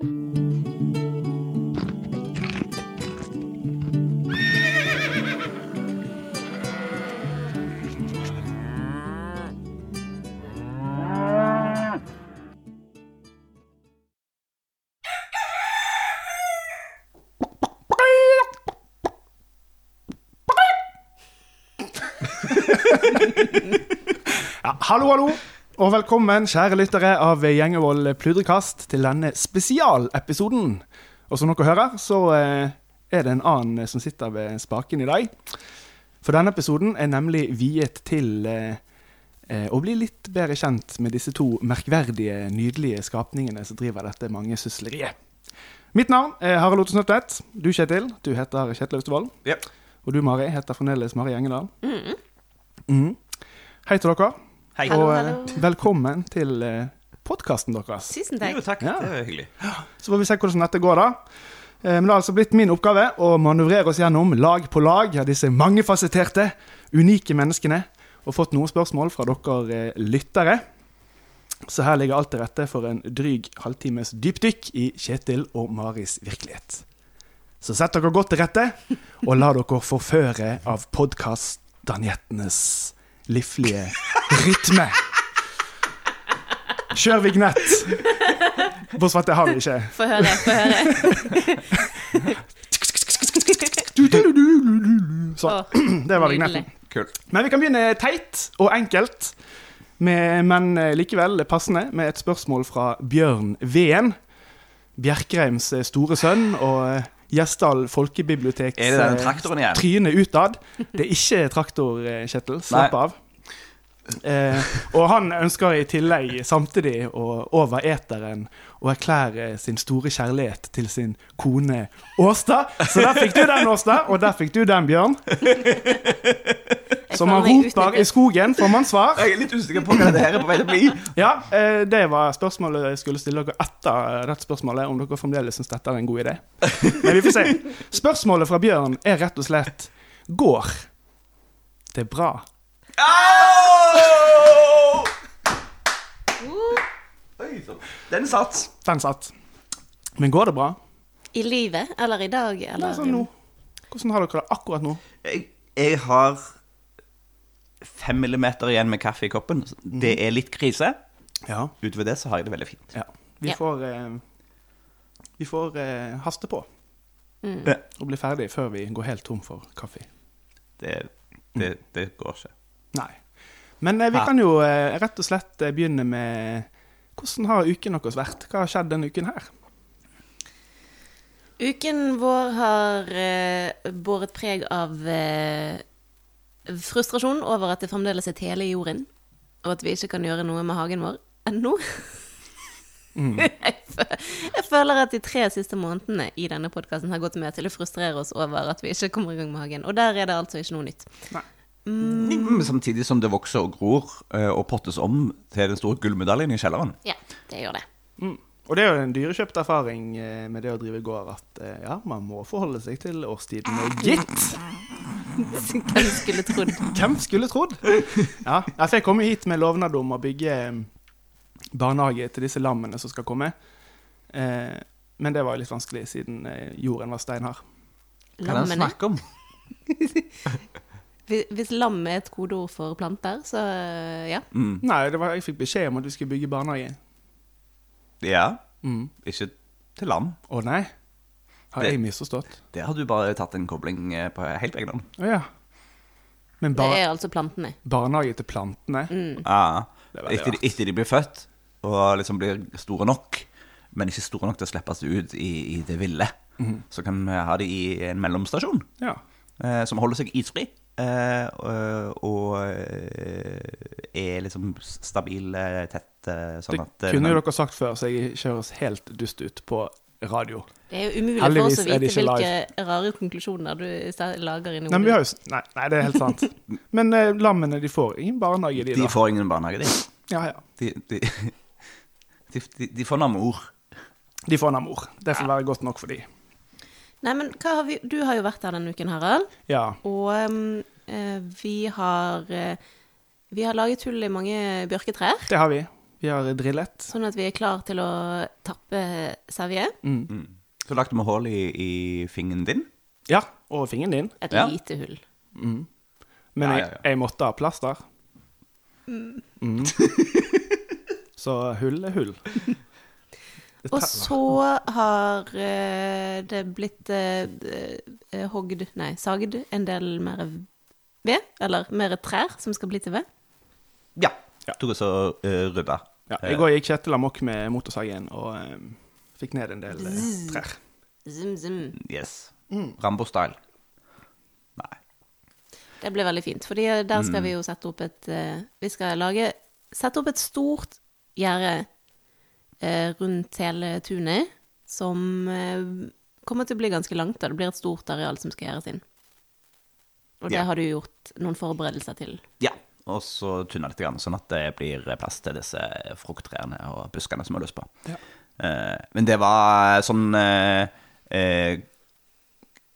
Ja, hallo, hallo, og velkommen, kjære lyttere av Gjengevold pludrekast, til denne spesialepisoden. Og som dere hører, så eh, er det en annen som sitter ved spaken i dag. For denne episoden er nemlig viet til eh, eh, å bli litt bedre kjent med disse to merkverdige, nydelige skapningene som driver dette mangesysleriet. Mitt navn er Harald Otto Snøtvedt. Du, Kjetil, du heter Kjetil Austevoll. Yep. Og du, Mari, heter fremdeles Mari Gjengedal. Mm. Hei til dere. Hei. Og Hallo, eh, velkommen til eh, podkasten deres. Tusen Jo, takk. takk. Ja. Det var hyggelig. Så får vi se hvordan dette går, da. Eh, Men det har altså blitt min oppgave å manøvrere oss gjennom lag på lag av disse mangefasetterte, unike menneskene, og fått noen spørsmål fra dere lyttere. Så her ligger alt til rette for en dryg halvtimes dypdykk i Kjetil og Maris virkelighet. Så sett dere godt til rette, og la dere forføre av podkast-danjettenes liflige rytme. Kjør vignett! Bortsett svart det har vi ikke. Få høre, få høre. Så, det var vignetten. Men vi kan begynne teit og enkelt, med, men eh, likevel passende, med et spørsmål fra Bjørn Veen. Bjerkreims eh, store sønn og eh, Gjesdal folkebiblioteks Er det den eh, traktoren igjen? tryne utad. Det er ikke traktor, eh, Kjetil. Slapp Nei. av. Eh, og han ønsker i tillegg samtidig å over eteren å erklære sin store kjærlighet til sin kone Åsta. Så der fikk du den, Åsta, og der fikk du den, Bjørn. Som man roper i skogen, får man svar. Jeg er litt usikker på hva det her er på vei til å bli. Ja, eh, det var spørsmålet jeg skulle stille dere etter dette spørsmålet, om dere fremdeles syns dette er en god idé. Men vi får se. Spørsmålet fra Bjørn er rett og slett Går det bra? Au! Oi, Den satt. Den satt. Men går det bra? I livet, eller i dag, eller Altså nå. Hvordan har dere det akkurat nå? Jeg, jeg har fem millimeter igjen med kaffe i koppen. Det er litt krise. Ja. Utover det så har jeg det veldig fint. ja. Vi Ja. får eh, Vi får eh, haste på Mm. Og bli ferdig før vi går helt tom for kaffe. Det, det, det går ikke. Nei. Men eh, vi kan jo eh, rett og slett eh, begynne med Hvordan har uken deres vært? Hva har skjedd denne uken her? Uken vår har eh, båret preg av eh, frustrasjon over at det fremdeles er tele i jorden, og at vi ikke kan gjøre noe med hagen vår ennå. jeg, jeg føler at de tre siste månedene i denne podkasten har gått med til å frustrere oss over at vi ikke kommer i gang med hagen. Og der er det altså ikke noe nytt. Nei. Mm, Samtidig som det vokser og gror eh, og pottes om til den store gullmedaljen i kjelleren. Ja, det gjør det. Mm. Og det er jo en dyrekjøpt erfaring eh, med det å drive gård at eh, ja, man må forholde seg til årstidene, gitt. Hvem skulle trodd? Hvem skulle trodd? Ja, ja, jeg kom hit med lovnad om å bygge eh, barnehage til disse lammene som skal komme. Eh, men det var litt vanskelig, siden eh, jorden var steinhard. Hva er det snakker om? Hvis lam er et kodeord for planter, så ja. Mm. Nei, det var, jeg fikk beskjed om at vi skulle bygge barnehage. Ja, Mm. ikke til lam. Å nei, har Det- jeg misforstått? Der har du bare tatt en kobling eh, på helt egen hånd. Ja. Men Det er altså plantene. barnehage til plantene? Mm. Ja, Det er etter, etter de blir født og liksom blir store nok, men ikke store nok til å slippes ut i, i det ville, mm. så kan vi ha det i en mellomstasjon Ja. eh, som holder seg isfri. Eh, og og eh, er liksom stabil, eh, tett, sånn Det at eh, kunne jo dere sagt før, så jeg ikke høres helt dust ut på radio. Det er jo umulig for oss å vite hvilke hvilke rare konklusjoner du lager inni hodet. Nei, jo Nei, nei det er helt sant. Men eh, lammene, de får ingen barnehage, de, De da. får ingen barnehage, de. Ja, ja. De, de, de, de, de får namor. De får namor. Det får være godt nok for de. Nei, men hva har vi Du har jo vært her denne uken, Harald. Ja. Og um, eh, vi har eh, Vi har laget hull i mange bjørketrær. Det har vi. Vi har drillet. Sånn at vi er klar til å tappe Sevje. Mm. Så lagde vi hull i, i fingeren din. Ja, og fingeren din. Et Ja. lite hull. Men Ja, jeg, ja, ja. jeg måtte ha plaster. Mm. Så hull er hull. Og så har eh, det blitt eh, eh, hogd Nei, sagd en del mer ved. Eller mer trær som skal bli til ved. Ja. Ja. Tok og så uh, rydda. Ja, I går gikk Kjetil amok med motorsagen og eh, fikk ned en del uh, trær. Zim, zim. Yes. Rambo-style. Nei. Det blir veldig fint, fordi der skal vi jo sette opp et uh, Vi skal lage Sette opp et stort gjerde uh, rundt hele tunet, som eh, kommer til å bli ganske langt. Da. Det blir et stort areal som skal gjøres inn. Og det Ja. har du gjort noen forberedelser til. Ja. Og så tynne litt, sånn at det blir plass til disse frukttrærne og buskene som vi har lyst på. Ja. Eh, men det var sånn eh, eh,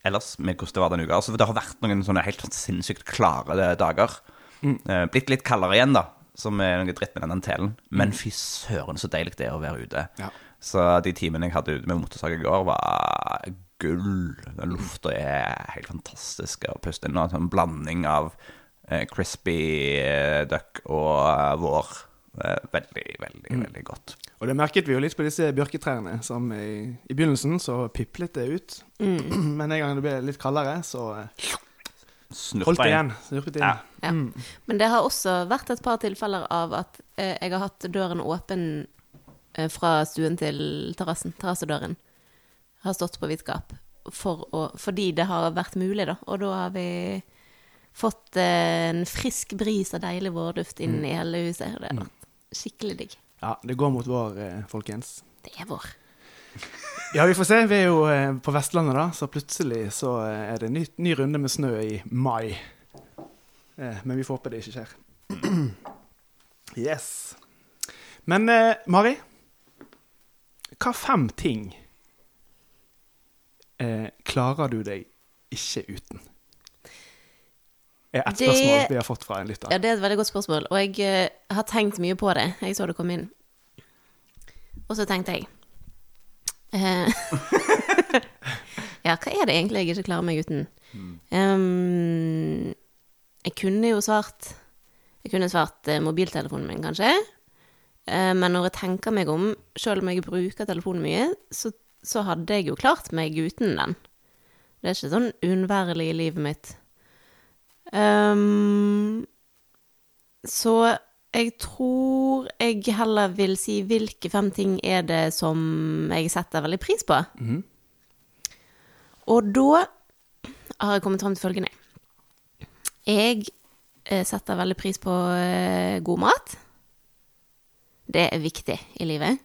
Ellers med hvordan det var denne uka. Altså, det har vært noen sånne helt sinnssykt klare dager. Eh, blitt litt kaldere igjen, da, som er noe dritt med den telen. Men fy søren, så deilig det er å være ute. Ja. Så de timene jeg hadde ute med motorsag i går, var gull. Den lufta er helt fantastisk å puste inn. En sånn blanding av crispy eh, duck og eh, vår. Veldig, veldig, veldig, veldig godt. Og det merket vi jo litt på disse bjørketrærne, som i, i begynnelsen så piplet det ut. Men en gang det ble litt kaldere, så eh, Snurpa holdt igjen. Snurpet inn. Ja. Ja. Men det har også vært et par tilfeller av at eh, jeg har hatt døren åpen eh, fra stuen til terrassen. Terrassedøren har stått på vidt gap for fordi det har vært mulig, da. Og da har vi fått eh, en frisk bris av deilig vårduft inn i hele huset. Det har vært skikkelig digg. Ja, det går mot vår, eh, folkens. Det er vår. Ja, vi får se. Vi er jo eh, på Vestlandet, da, så plutselig så er det ny, ny runde med snø i mai. Men vi får håpe det ikke skjer. Yes. Men eh, Mari, hva fem ting eh, klarer du deg ikke uten? Er et Det- spørsmål vi har fått fra en lytter. Ja, det er et veldig godt spørsmål, og jeg uh, har tenkt mye på det. Jeg så det kom inn. Og så tenkte jeg uh, Ja, hva er det egentlig jeg ikke klarer meg uten? Um, jeg kunne jo svart Jeg kunne svart uh, mobiltelefonen min, kanskje. Men når jeg tenker meg om, sjøl om jeg bruker telefonen mye, så, så hadde jeg jo klart meg uten den. Det er ikke sånn uunnværlig i livet mitt. Ehm, så jeg tror jeg heller vil si hvilke fem ting er det som jeg setter veldig pris på. Og da har jeg kommet fram til følgende. Jeg eh, setter veldig pris på eh, god mat. Det er viktig i livet.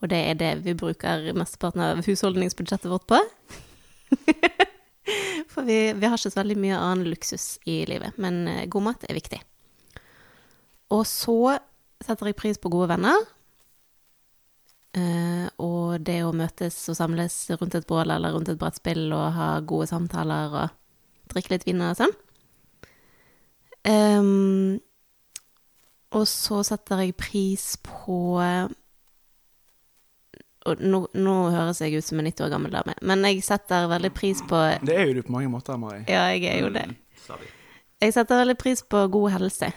Og det er det vi bruker mesteparten av husholdningsbudsjettet vårt på. For vi, vi har ikke så veldig mye annen luksus i livet, men eh, god mat er viktig. Og så setter jeg pris på gode venner. Eh, og det å møtes og samles rundt et bål eller rundt et brettspill og ha gode samtaler og drikke litt vin og sånn. Um, og så setter jeg pris på og nå, nå høres jeg ut som en 90 år gammel dame, men jeg setter veldig pris på Det er jo du på mange måter, Mari. Ja, jeg er jo det. Jeg setter veldig pris på god helse.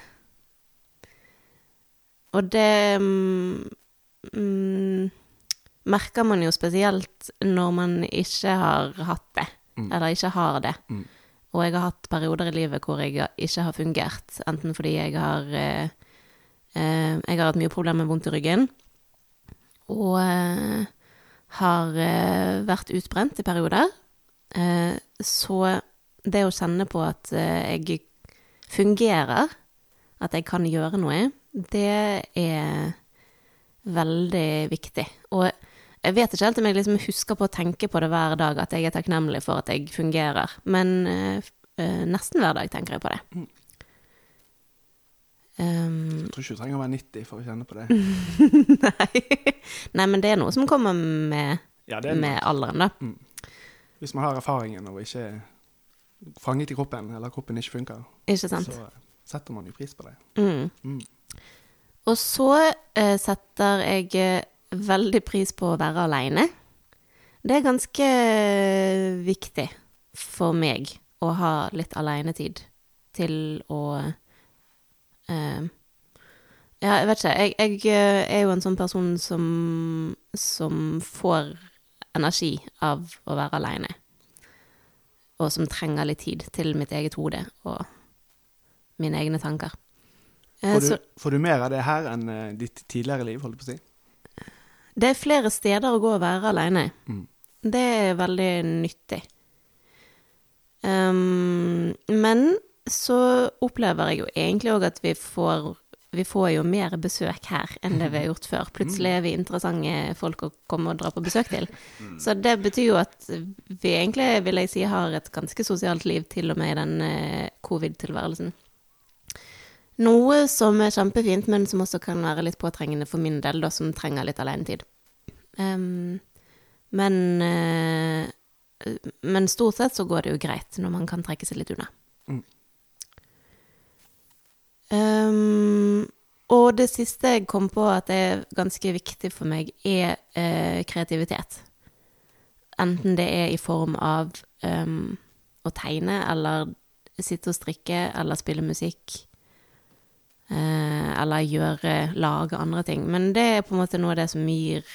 Og det mm, mm, merker man jo spesielt når man ikke har hatt det, eller ikke har det. Mm. Og jeg har hatt perioder i livet hvor jeg ikke har fungert, enten fordi jeg har eh, eh, Jeg har hatt mye problemer med vondt i ryggen, og eh, har eh, vært utbrent i perioder. Eh, så det å kjenne på at jeg fungerer, at jeg kan gjøre noe, det er veldig viktig. Og jeg vet ikke helt om jeg liksom husker på å tenke på det hver dag, at jeg er takknemlig for at jeg fungerer. Men eh, nesten hver dag tenker jeg på det. Um, Jeg tror ikke du trenger å være 90 for å kjenne på det. nei. nei, men det er noe som kommer med, Ja, med alderen, da. Hvis man har erfaringen og ikke er fanget i kroppen, eller kroppen ikke funker, Ikke så setter man jo pris på det. Mm. Mm. Og så uh, setter jeg eh, veldig pris på å være aleine. Det er ganske eh, viktig for meg å ha litt aleinetid til å eh, Ja, jeg vet ikke. Jeg, jeg eh, er jo en sånn person som, som får energi av å være aleine. Og som trenger litt tid til mitt eget hode og mine egne tanker. Eh, Får du, så- får du mer av det her enn eh, ditt tidligere liv, holdt jeg på å si? Det er flere steder å gå og være alene. Mm. Det er veldig nyttig. Um, men så opplever jeg jo egentlig òg at vi får vi får jo mer besøk her enn det vi har gjort før. Plutselig er vi interessante folk å komme og dra på besøk til. Så det betyr jo at vi egentlig, vil jeg si, har et ganske sosialt liv til og med i den eh, covid-tilværelsen. Noe som er kjempefint, men som også kan være litt påtrengende for min del, da, som trenger litt alenetid. Um, men uh, Men stort sett så går det jo greit når man kan trekke seg litt unna. Mm. Um, og det siste jeg kom på at er ganske viktig for meg, er eh, kreativitet. Enten det er i form av um, å tegne, eller sitte og strikke, eller spille musikk. Eh, eller gjøre, lage andre ting. Men det er på en måte noe av det som gir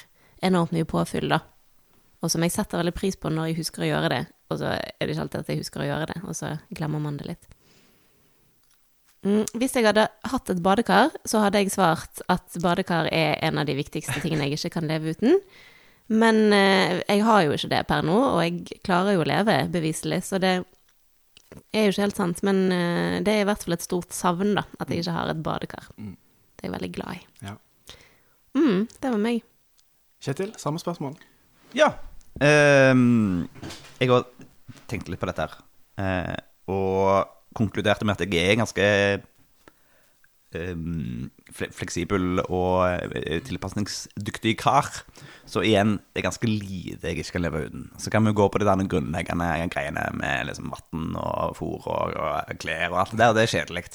enormt mye påfyll, da. Og som jeg setter veldig pris på når jeg husker å gjøre det. Og så er det ikke alltid at jeg husker å gjøre det, og så glemmer man det litt. Mm, hvis jeg hadde hatt et badekar, så hadde jeg svart at badekar er en av de viktigste tingene jeg ikke kan leve uten. Men eh, jeg har jo ikke det per nå, og jeg klarer jo å leve, beviselig, så det er jo ikke helt sant. Men eh, det er i hvert fall et stort savn, da, at jeg ikke har et badekar. Mm. Det er jeg veldig glad i. Ja. Mm, det var meg. Kjetil, samme spørsmål. Ja. Um, jeg har tenkt litt på dette her. Uh, og konkluderte med at jeg er ganske um, fleksibel og eh, tilpasningsdyktig kar. Så igjen, det er ganske lite jeg ikke kan leve uten. Så kan vi gå på de der grunnleggende greiene med liksom vann og fôr og, og klær og alt det der. Det er kjedelig.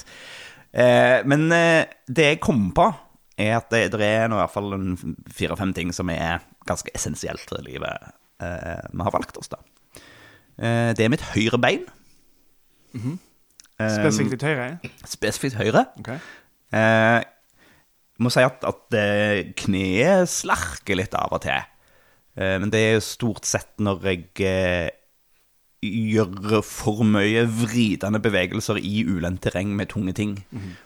Eh, men eh, det jeg kom på, er at det, det er nå i hvert fall fire-fem ting som er ganske essensielt i livet eh, vi har valgt oss, da. Eh, det er mitt høyre bein. Eh, Spesifikt høyre? spesifikt høyre. Okay. Eh, må si at, at eh, kneet slarker litt av og til. Eh, men det er jo stort sett når jeg eh, gjør for mye vridende bevegelser i ulendt terreng med tunge ting.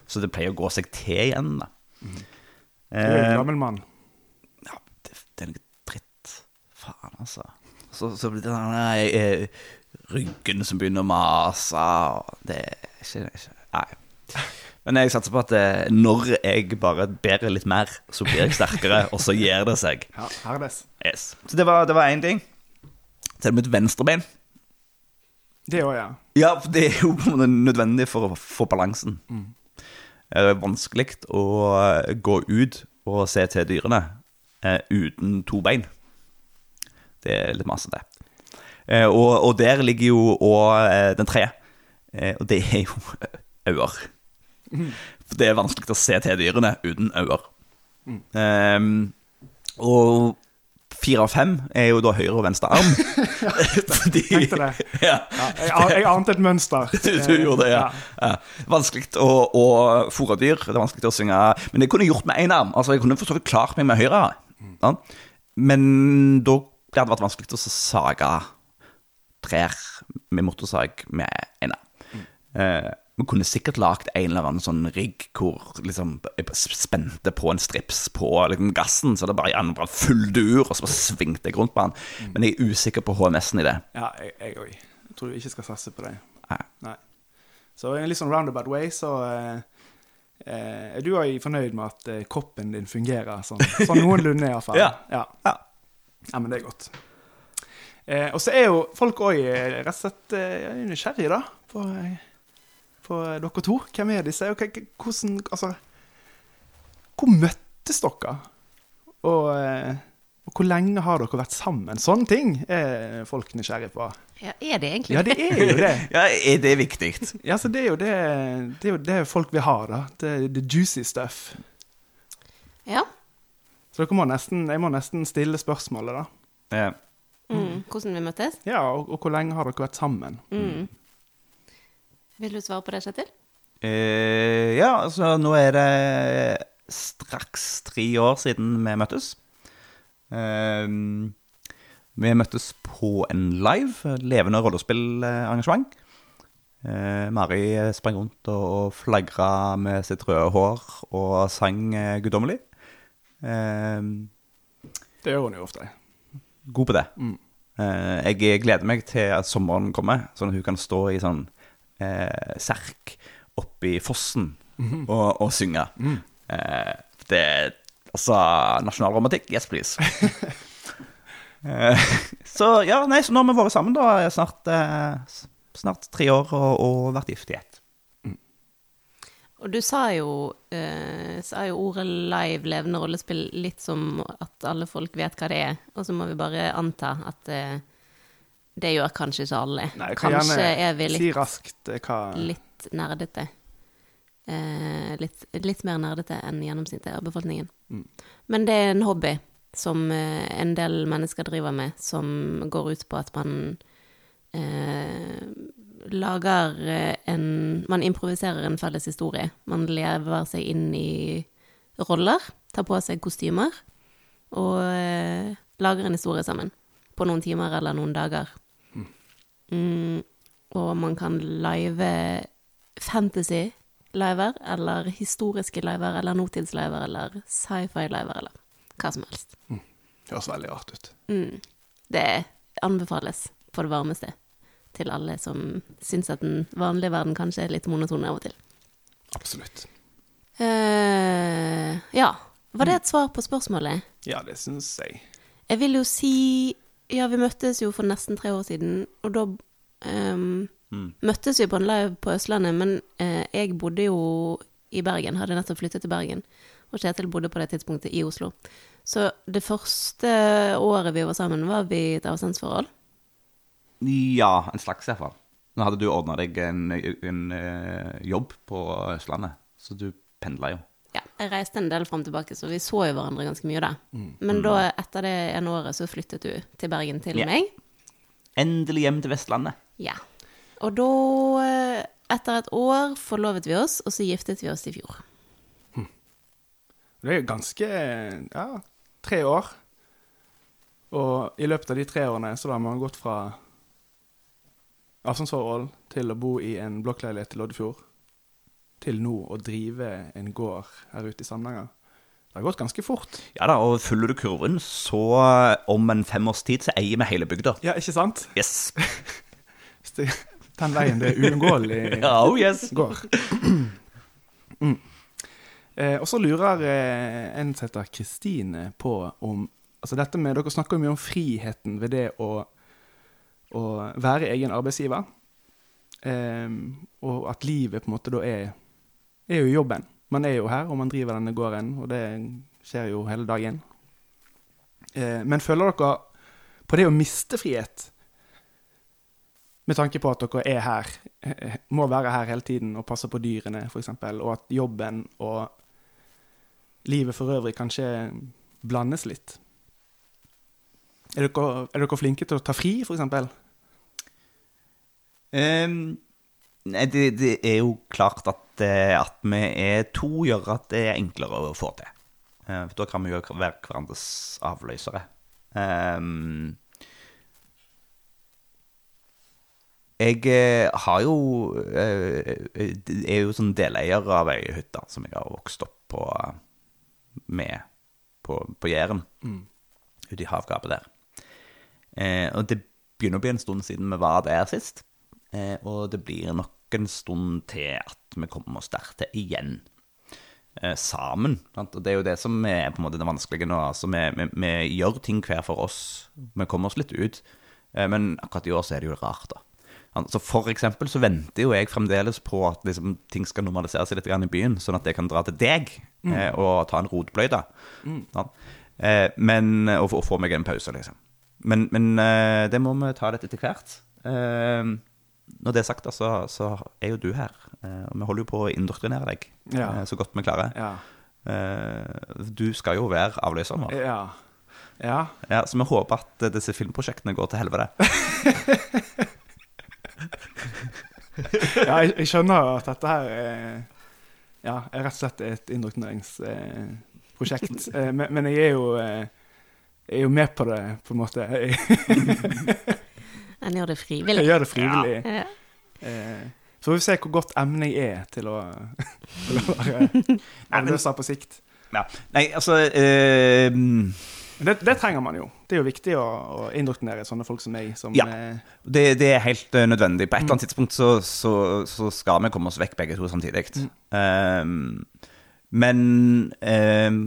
Så det pleier å gå seg til igjen, da. Du er en Eh, gammel mann. ja, det, det er noe dritt. Faen, altså. Så, så blir det den ryggen som begynner å mase. Det er ikke, ikke Nei. Men jeg satser på at eh, når jeg bare bærer litt mer, så blir jeg sterkere, og så gir det seg. Ja, herdes. Yes. Så det var, det én ting. Så er det mitt venstrebein. Det òg, ja. Ja, for det er jo nødvendig for å få balansen. Det er vanskelig å eh, gå ut og se til dyrene eh, uten to bein. Det er litt masse, det. Eh, og, og der ligger jo og eh, den tredje, eh, og det er jo øyne. For det er vanskelig å se til dyrene uten øyer. Um, og fire av fem er jo da høyre og venstre arm. Fordi, Tenkte det. Ja. ja jeg, jeg ante et mønster. Du, du gjorde det, ja. ja. Vanskelig å, å fôre dyr, det er vanskelig å synge Men jeg kunne gjort med én arm. Altså, jeg kunne for så vidt klart meg med høyre. Ja. Men da det vært vanskelig å sage trær med motorsag med en arm. Eh, vi kunne sikkert lagd en eller annen sånn rigg hvor liksom jeg spente på en strips på liksom, gassen, så det bare gjerne bare full dur, og så bare svingte jeg rundt på den. Men jeg er usikker på HMS-en i det. Ja, jeg jeg òg. Jeg tror du ikke skal satse på det. Nei. Nei. Så i en litt sånn roundabout way, så eh, eh, er du òg fornøyd med at eh, koppen din fungerer sånn, sånn noenlunde, iallfall? Ja. ja. Ja. Ja, men det er godt. Eh, og så er jo folk òg rett og slett eh, nysgjerrige, da, på, eh, på dere to. Hvem er disse? Og hvordan Altså Hvor møttes dere? Og, eh, og hvor lenge har dere vært sammen? Sånne ting er folk nysgjerrige på. Ja, er det egentlig Ja, det er jo det. Ja, er det viktig? Ja, så det er jo det, det, er jo det folk vil ha, da. Det, the juicy stuff. Ja. Så dere må nesten, jeg må nesten stille spørsmålet, da. Eh, Mm. Hvordan vi møttes? Ja, og, og hvor lenge har dere vært sammen? Mm. Vil du svare på det, Kjetil? eh, ja, altså nå er det straks tre år siden vi møttes. Eh, vi møttes på en live, levende rollespillarrangement. Eh, Mari sprang rundt og, og flagra med sitt røde hår og sang eh, guddommelig. Eh, Det gjør hun jo ofte. God på det. Eh, jeg gleder meg til at sommeren kommer, sånn at hun kan stå i sånn eh, serk oppe i fossen og, og synge. Eh, det Altså, nasjonalromantikk, yes please. eh, så ja, nei, så nå har vi vært sammen da snart, eh, snart tre år og, og vært gift i ett. Og du sa jo, eh, sa jo ordet live, levende rollespill, litt som at alle folk vet hva det er. Og så må vi bare anta at eh, det gjør kanskje ikke alle. Nei, jeg kan kanskje gjerne er vi si litt, raskt eh, hva litt nerdete. Eh, litt, litt mer nerdete enn gjennomsnittet av befolkningen. Mm. Men det er en hobby som eh, en del mennesker driver med, som går ut på at man eh, lager eh, en Man improviserer en felles historie. Man lever seg inn i roller, tar på seg kostymer og eh, lager en historie sammen. På noen timer eller noen dager. Mm, og man kan live fantasy-liver, eller historiske liver, eller nåtidsliver, eller sci-fi-liver, eller hva som helst. Høres veldig rart ut. Mm. Det anbefales på det varmeste til alle som syns at den vanlige verden kanskje er litt monoton av og til. Absolutt. Uh, ja. Var det et svar på spørsmålet? Ja, det syns jeg. Jeg vil jo si Ja, vi møttes jo for nesten tre år siden, og da ehm, møttes vi på en live på Østlandet, men eh, jeg bodde jo i Bergen, hadde nettopp flyttet til Bergen, og Kjetil bodde på det tidspunktet i Oslo. Så det første året vi var sammen, var vi i et avstandsforhold. Ja, en slags i fall. Nå hadde du ordna deg en, en en, jobb på Østlandet, så du pendla jo. Ja, jeg reiste en del fram og tilbake, så vi så jo hverandre ganske mye da. Men da, etter det ene året, så flyttet du til Bergen til Ja. meg. Endelig hjem til Vestlandet. Ja. Og da, eh, etter et år, forlovet vi oss, og så giftet vi oss i fjor. Det er jo ganske Ja, tre år. Og i løpet av de tre årene så har man gått fra avstandsforhold til å bo i en blokkleilighet i Loddefjord, til nå å drive en gård her ute i Samnanger. Det har gått ganske fort. Ja da, og følger du kurven, så om en fem års tid så eier vi hele bygda. Ja, ikke sant? Yes. Den veien det er uunngåelig Oh yes. går. Mm. Eh, og så lurer eh, en som heter Kristine på om Altså dette med Dere snakker jo mye om friheten ved det å, å være egen arbeidsgiver. Eh, og at livet på en måte da er er jo jobben. Man er jo her, og man driver denne gården, og det skjer jo hele dagen. Eh, men føler dere på det å miste frihet? Med tanke på at dere er her, eh, må være her hele tiden og passe på dyrene f.eks., og at jobben og livet for øvrig kanskje blandes litt. Er dere, er dere flinke til å ta fri, f.eks.? Ehm, nei, det, det er jo klart at, eh, at vi er to gjør at det er enklere å få til. Eh, for da kan vi jo være hverandres avløsere. Um, jeg eh, har jo er jo sånn deleier av ei hytte som jeg har vokst opp på med på, på Jæren. Ute i havgapet der. Eh, og det begynner å bli en stund siden vi var der sist. Eh, og det blir nok en stund til at vi kommer oss der til igjen. Eh, sammen. Sant? Og det er jo det som er på en måte det vanskelige nå. Altså, vi, vi, vi gjør ting hver for oss. Vi kommer oss litt ut. Eh, men akkurat i år så er det jo rart, da. Altså, for eksempel så venter jo jeg fremdeles på at liksom, ting skal normalisere seg litt grann i byen, sånn at jeg kan dra til deg eh, og ta en rotbløyte. Sant? Eh, men, og, og få meg en pause, liksom. Men, men eh, det må vi ta litt etter hvert. Eh, når det er sagt, så, så er jo du her. Eh, og vi holder jo på å indoktrinere deg Ja. så godt vi klarer. Ja. Du skal jo være avløseren vår. Ja. ja. Ja, så vi håper at disse filmprosjektene går til helvete. ja jeg, jeg skjønner at dette her er, ja, er rett og slett et indoktrineringsprosjekt. Eh, men, men jeg er jo eh, er jo med på det, på en måte. En gjør det jeg frivillig. gjør det frivillig. Ja. Eh, så får vi se hvor godt emnet jeg er til å, til å være avløser på sikt. Ja. Nei, altså eh, Det, det trenger man jo. Det er jo viktig å, å indoktrinere sånne folk som meg. Som, Ja. eh, det, det er helt eh, nødvendig. På et eller annet tidspunkt så, så, så skal vi komme oss vekk begge to samtidig. Ehm, men ehm,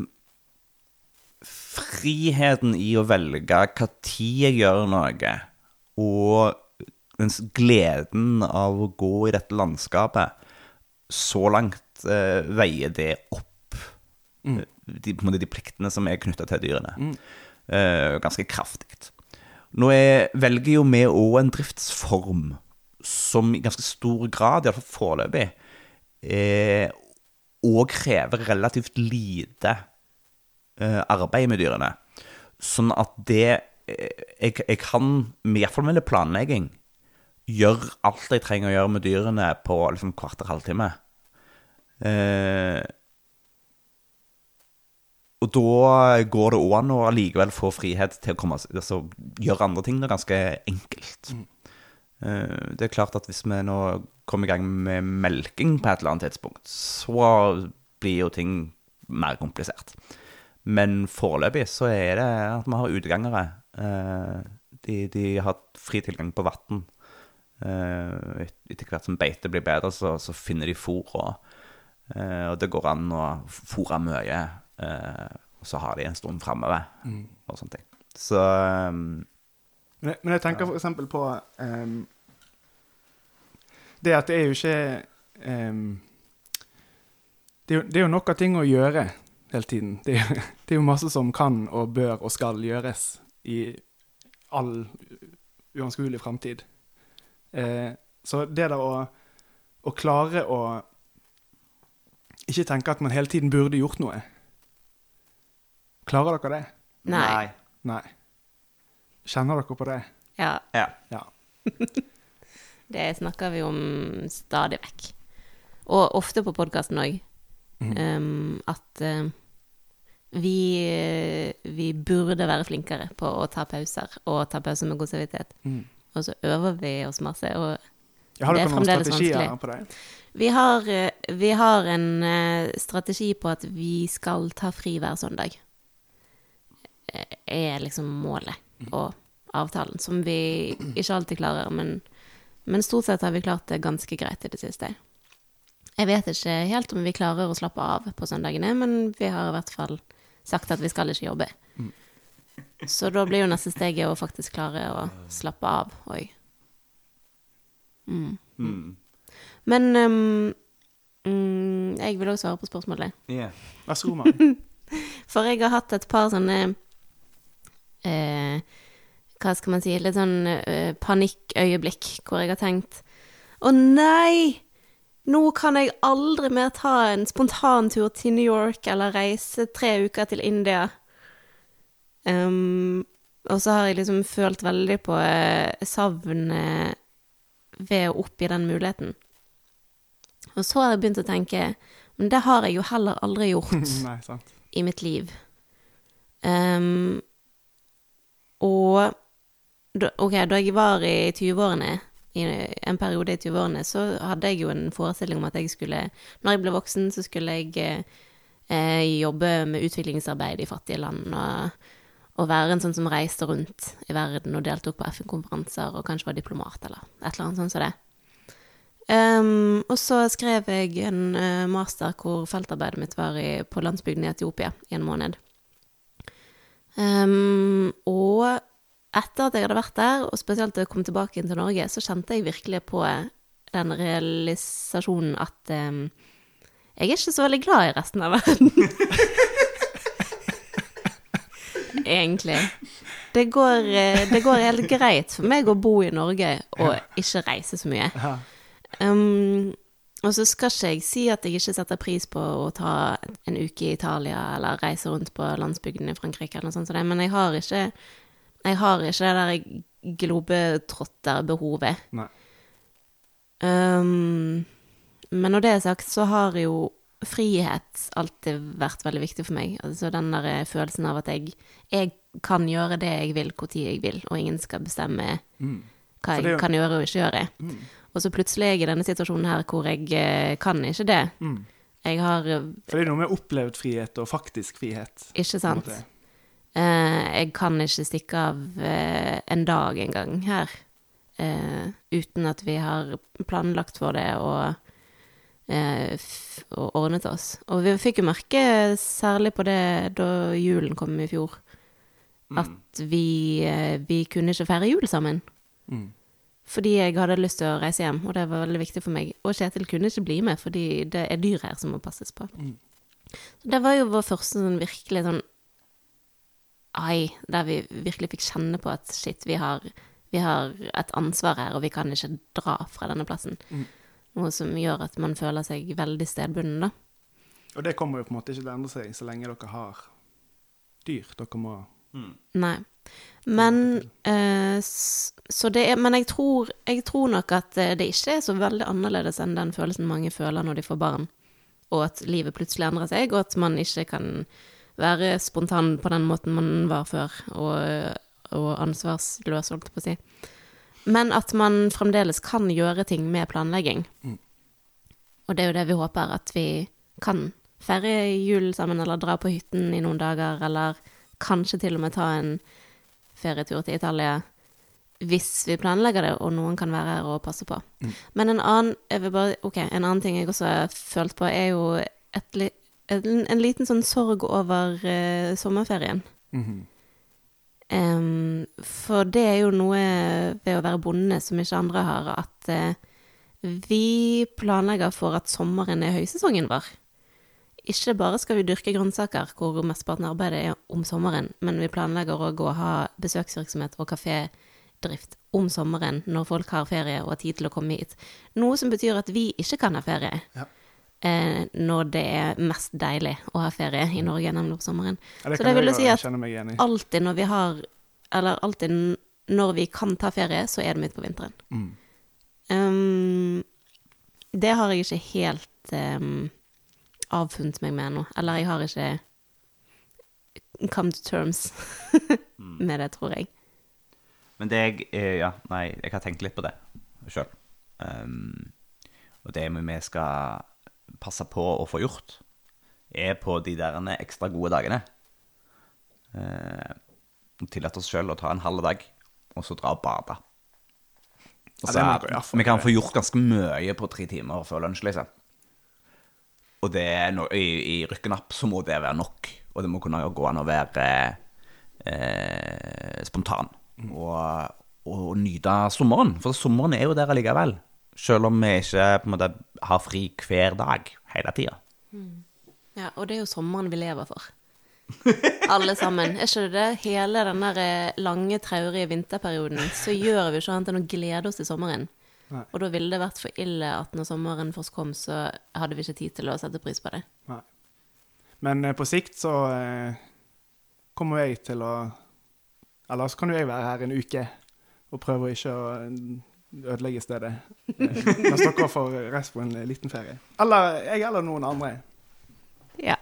friheten i å velge hva tid jeg gjør noe, og den gleden av å gå i dette landskapet, så langt eh, veier det opp mm. de, en måte de pliktene som er knytta til dyrene. Eh, ganske kraftig. Nå er, velger jo vi òg en driftsform som i ganske stor grad, iallfall foreløpig, eh, og krever relativt lite eh, arbeid med dyrene. Sånn at det eh, Jeg, jeg kan, iallfall med litt planlegging, gjøre alt jeg trenger å gjøre med dyrene på liksom kvarter halvtime. Eh, og da går det òg an å allikevel få frihet til å komme, altså, gjøre andre ting da, ganske enkelt. Eh, det er klart at hvis vi nå kommer i gang med melking på et eller annet tidspunkt, så blir jo ting mer komplisert. Men foreløpig så er det at vi har utegangere. Eh, de, de har fri tilgang på vann. Eh, et- etter hvert som beitet blir bedre, så, så finner de fôr. Og, eh, og det går an å fôre mye, og så har de en stund framover. Og sånne ting. Så eh, Men men jeg tenker eksempel på um, Det at det er jo ikke um, det, er jo, det er jo nok av ting å gjøre hele tiden. Det det er jo masse som kan og bør og skal gjøres i all uanskuelig framtid. Eh, så det der å, å klare å ikke tenke at man hele tiden burde gjort noe Klarer dere det? Nei. Nei. Kjenner dere på det? Ja, Ja. Ja. det snakker vi om stadig vekk. Og ofte på podkasten òg. at eh, vi, vi burde være flinkere på å ta pauser, og ta pauser med god samvittighet. Mm. Og så øver vi oss masse. Og Ja, Det er fremdeles vanskelig. vi har, eh, vi har en eh, strategi på at vi skal ta fri hver søndag. Eh, Er liksom målet og avtalen, som vi ikke alltid klarer, men, men stort sett har vi klart det ganske greit i det siste. Jeg vet ikke helt om vi klarer å slappe av på søndagene, men vi har i hvert fall sagt at vi skal ikke jobbe. Så da blir jo neste steget å faktisk klare å slappe av òg. Men um, mm, jeg vil også svare på spørsmålet. Yeah. Vær så god, Mari. For jeg har hatt et par sånne eh, Hva skal man si Litt sånn eh, panikkøyeblikk hvor jeg har tenkt Å nei! Nå kan jeg aldri mer ta en spontantur til New York eller reise tre uker til India. Um, og så har jeg liksom følt veldig på eh, savnet ved å oppgi den muligheten. Og så har jeg begynt å tenke Men det har jeg jo heller aldri gjort Nei, sant. i mitt liv. Um, og da, ok, da jeg var i 20-årene, i en periode i 20-årene, så hadde jeg jo en forestilling om at jeg skulle Når jeg ble voksen, så skulle jeg eh, jobbe med utviklingsarbeid i fattige land. Og, å være en sånn som reiste rundt i verden og deltok på FN-konferanser og kanskje var diplomat eller et eller annet sånt som det. Um, og så skrev jeg en eh, master hvor feltarbeidet mitt var i, på landsbygden i Etiopia i en måned. Um, og etter at jeg hadde vært der, og spesielt da jeg kom tilbake inn til Norge, så kjente jeg virkelig på den realisasjonen at um, jeg er ikke så veldig glad i resten av verden. Egentlig. Det går, eh, det går helt greit for meg å bo i Norge og ikke reise så mye. Um, Og så skal ikke jeg si at jeg ikke setter pris på å ta en uke i Italia eller reise rundt på landsbygden i Frankrike eller noe sånt men jeg har ikke jeg har ikke det der globetrotterbehovet. Nei. Um, men når det er sagt, så har jo frihet alltid vært veldig viktig for meg. Altså den der eh, følelsen av at jeg, jeg kan gjøre det jeg vil, når jeg vil, og ingen skal bestemme hva Mm. For jeg det kan gjøre og ikke gjøre. Mm. Og så plutselig er jeg i denne situasjonen her hvor jeg eh, kan ikke det. Mm. Jeg har eh, For det er noe med opplevd frihet og faktisk frihet. Ikke sant? Eh, jeg kan ikke stikke av eh, en dag engang her eh, uten at vi har planlagt for det og, eh, og ordnet oss. Og vi fikk jo merke, særlig på det da julen kom i fjor, at vi, vi kunne ikke feire jul sammen. Mm. Fordi jeg hadde lyst til å reise hjem, og det var veldig viktig for meg. Og Kjetil kunne ikke bli med, fordi det er dyr her som må passes på. Mm. Så det var jo vår første sånn virkelig sånn Ai, der vi virkelig fikk kjenne på at shit, vi har, vi har et ansvar her, og vi kan ikke dra fra denne plassen. Mm. Noe som gjør at man føler seg veldig stedbunden, da. Og det kommer jo på en måte ikke til å endre seg så lenge dere har dyr. Dere må Nei. Men eh, Så det er Men jeg tror, jeg tror nok at eh, det ikke er så veldig annerledes enn den følelsen mange føler når de får barn, og at livet plutselig endrer seg, og at man ikke kan være spontan på den måten man var før, og, og ansvarsløs, holdt jeg på å si. Men at man fremdeles kan gjøre ting med planlegging. Mm. Og det er jo det vi håper, at vi kan feire jul sammen, eller dra på hytten i noen dager, eller kanskje til og med ta en ferietur til Italia hvis vi planlegger det, og noen kan være her og passe på. Mm. Men en annen, bare, okay, en annen ting jeg også har følt på, er jo et, li- en, en liten sånn sorg over uh, sommerferien. Mm -hmm. um, for det er jo noe ved å være bonde som ikke andre har, at uh, vi planlegger for at sommeren er høysesongen vår. Ikke bare skal vi dyrke grønnsaker, hvor mesteparten av arbeidet er om sommeren, men vi planlegger òg å ha besøksvirksomhet og kafédrift om sommeren, når folk har ferie og har tid til å komme hit. Noe som betyr at vi ikke kan ha ferie. Ja. Eh, når det er mest deilig å ha ferie i Norge, nemlig på sommeren. Ja, det Så det vil jo si at alltid når vi har Eller alltid når vi kan ta ferie, så er det midt på vinteren. Mm. Um, det har jeg ikke helt um, avfunnet meg med ennå. Eller jeg har ikke come to terms med det, tror jeg. Men det jeg eh, Ja, nei, jeg har tenkt litt på det sjøl. Um, og det vi skal passe på å få gjort, er på de der ekstra gode dagene. Eh, Tillate oss sjøl å ta en halv dag, og så dra og bade. Ja, Altså, det må hvert fall vi kan få gjort ganske mye på tre timer før lunsj, liksom. Og det i, i rykken opp så må det være nok. Og det må kunne gå an å være eh, spontan. Og, og nyte sommeren. For sommeren er jo der allikevel. Selv om vi ikke på en måte har fri hver dag hele tida. Ja, og det er jo sommeren vi lever for. Alle sammen. Er ikke det det? Hele den der eh, lange, traurige vinterperioden, så gjør vi ikke annet enn å glede oss til sommeren. Nei. Og da ville det vært for ille at når sommeren først kom, så hadde vi ikke tid til å sette pris på det. Nei. Men eh, på sikt så eh, kommer jeg til å Eller så kan jo jeg være her en uke og prøve ikke å ødelegge stedet. Eh, mens dere får reist på en liten ferie. Eller jeg eller noen andre. Ja.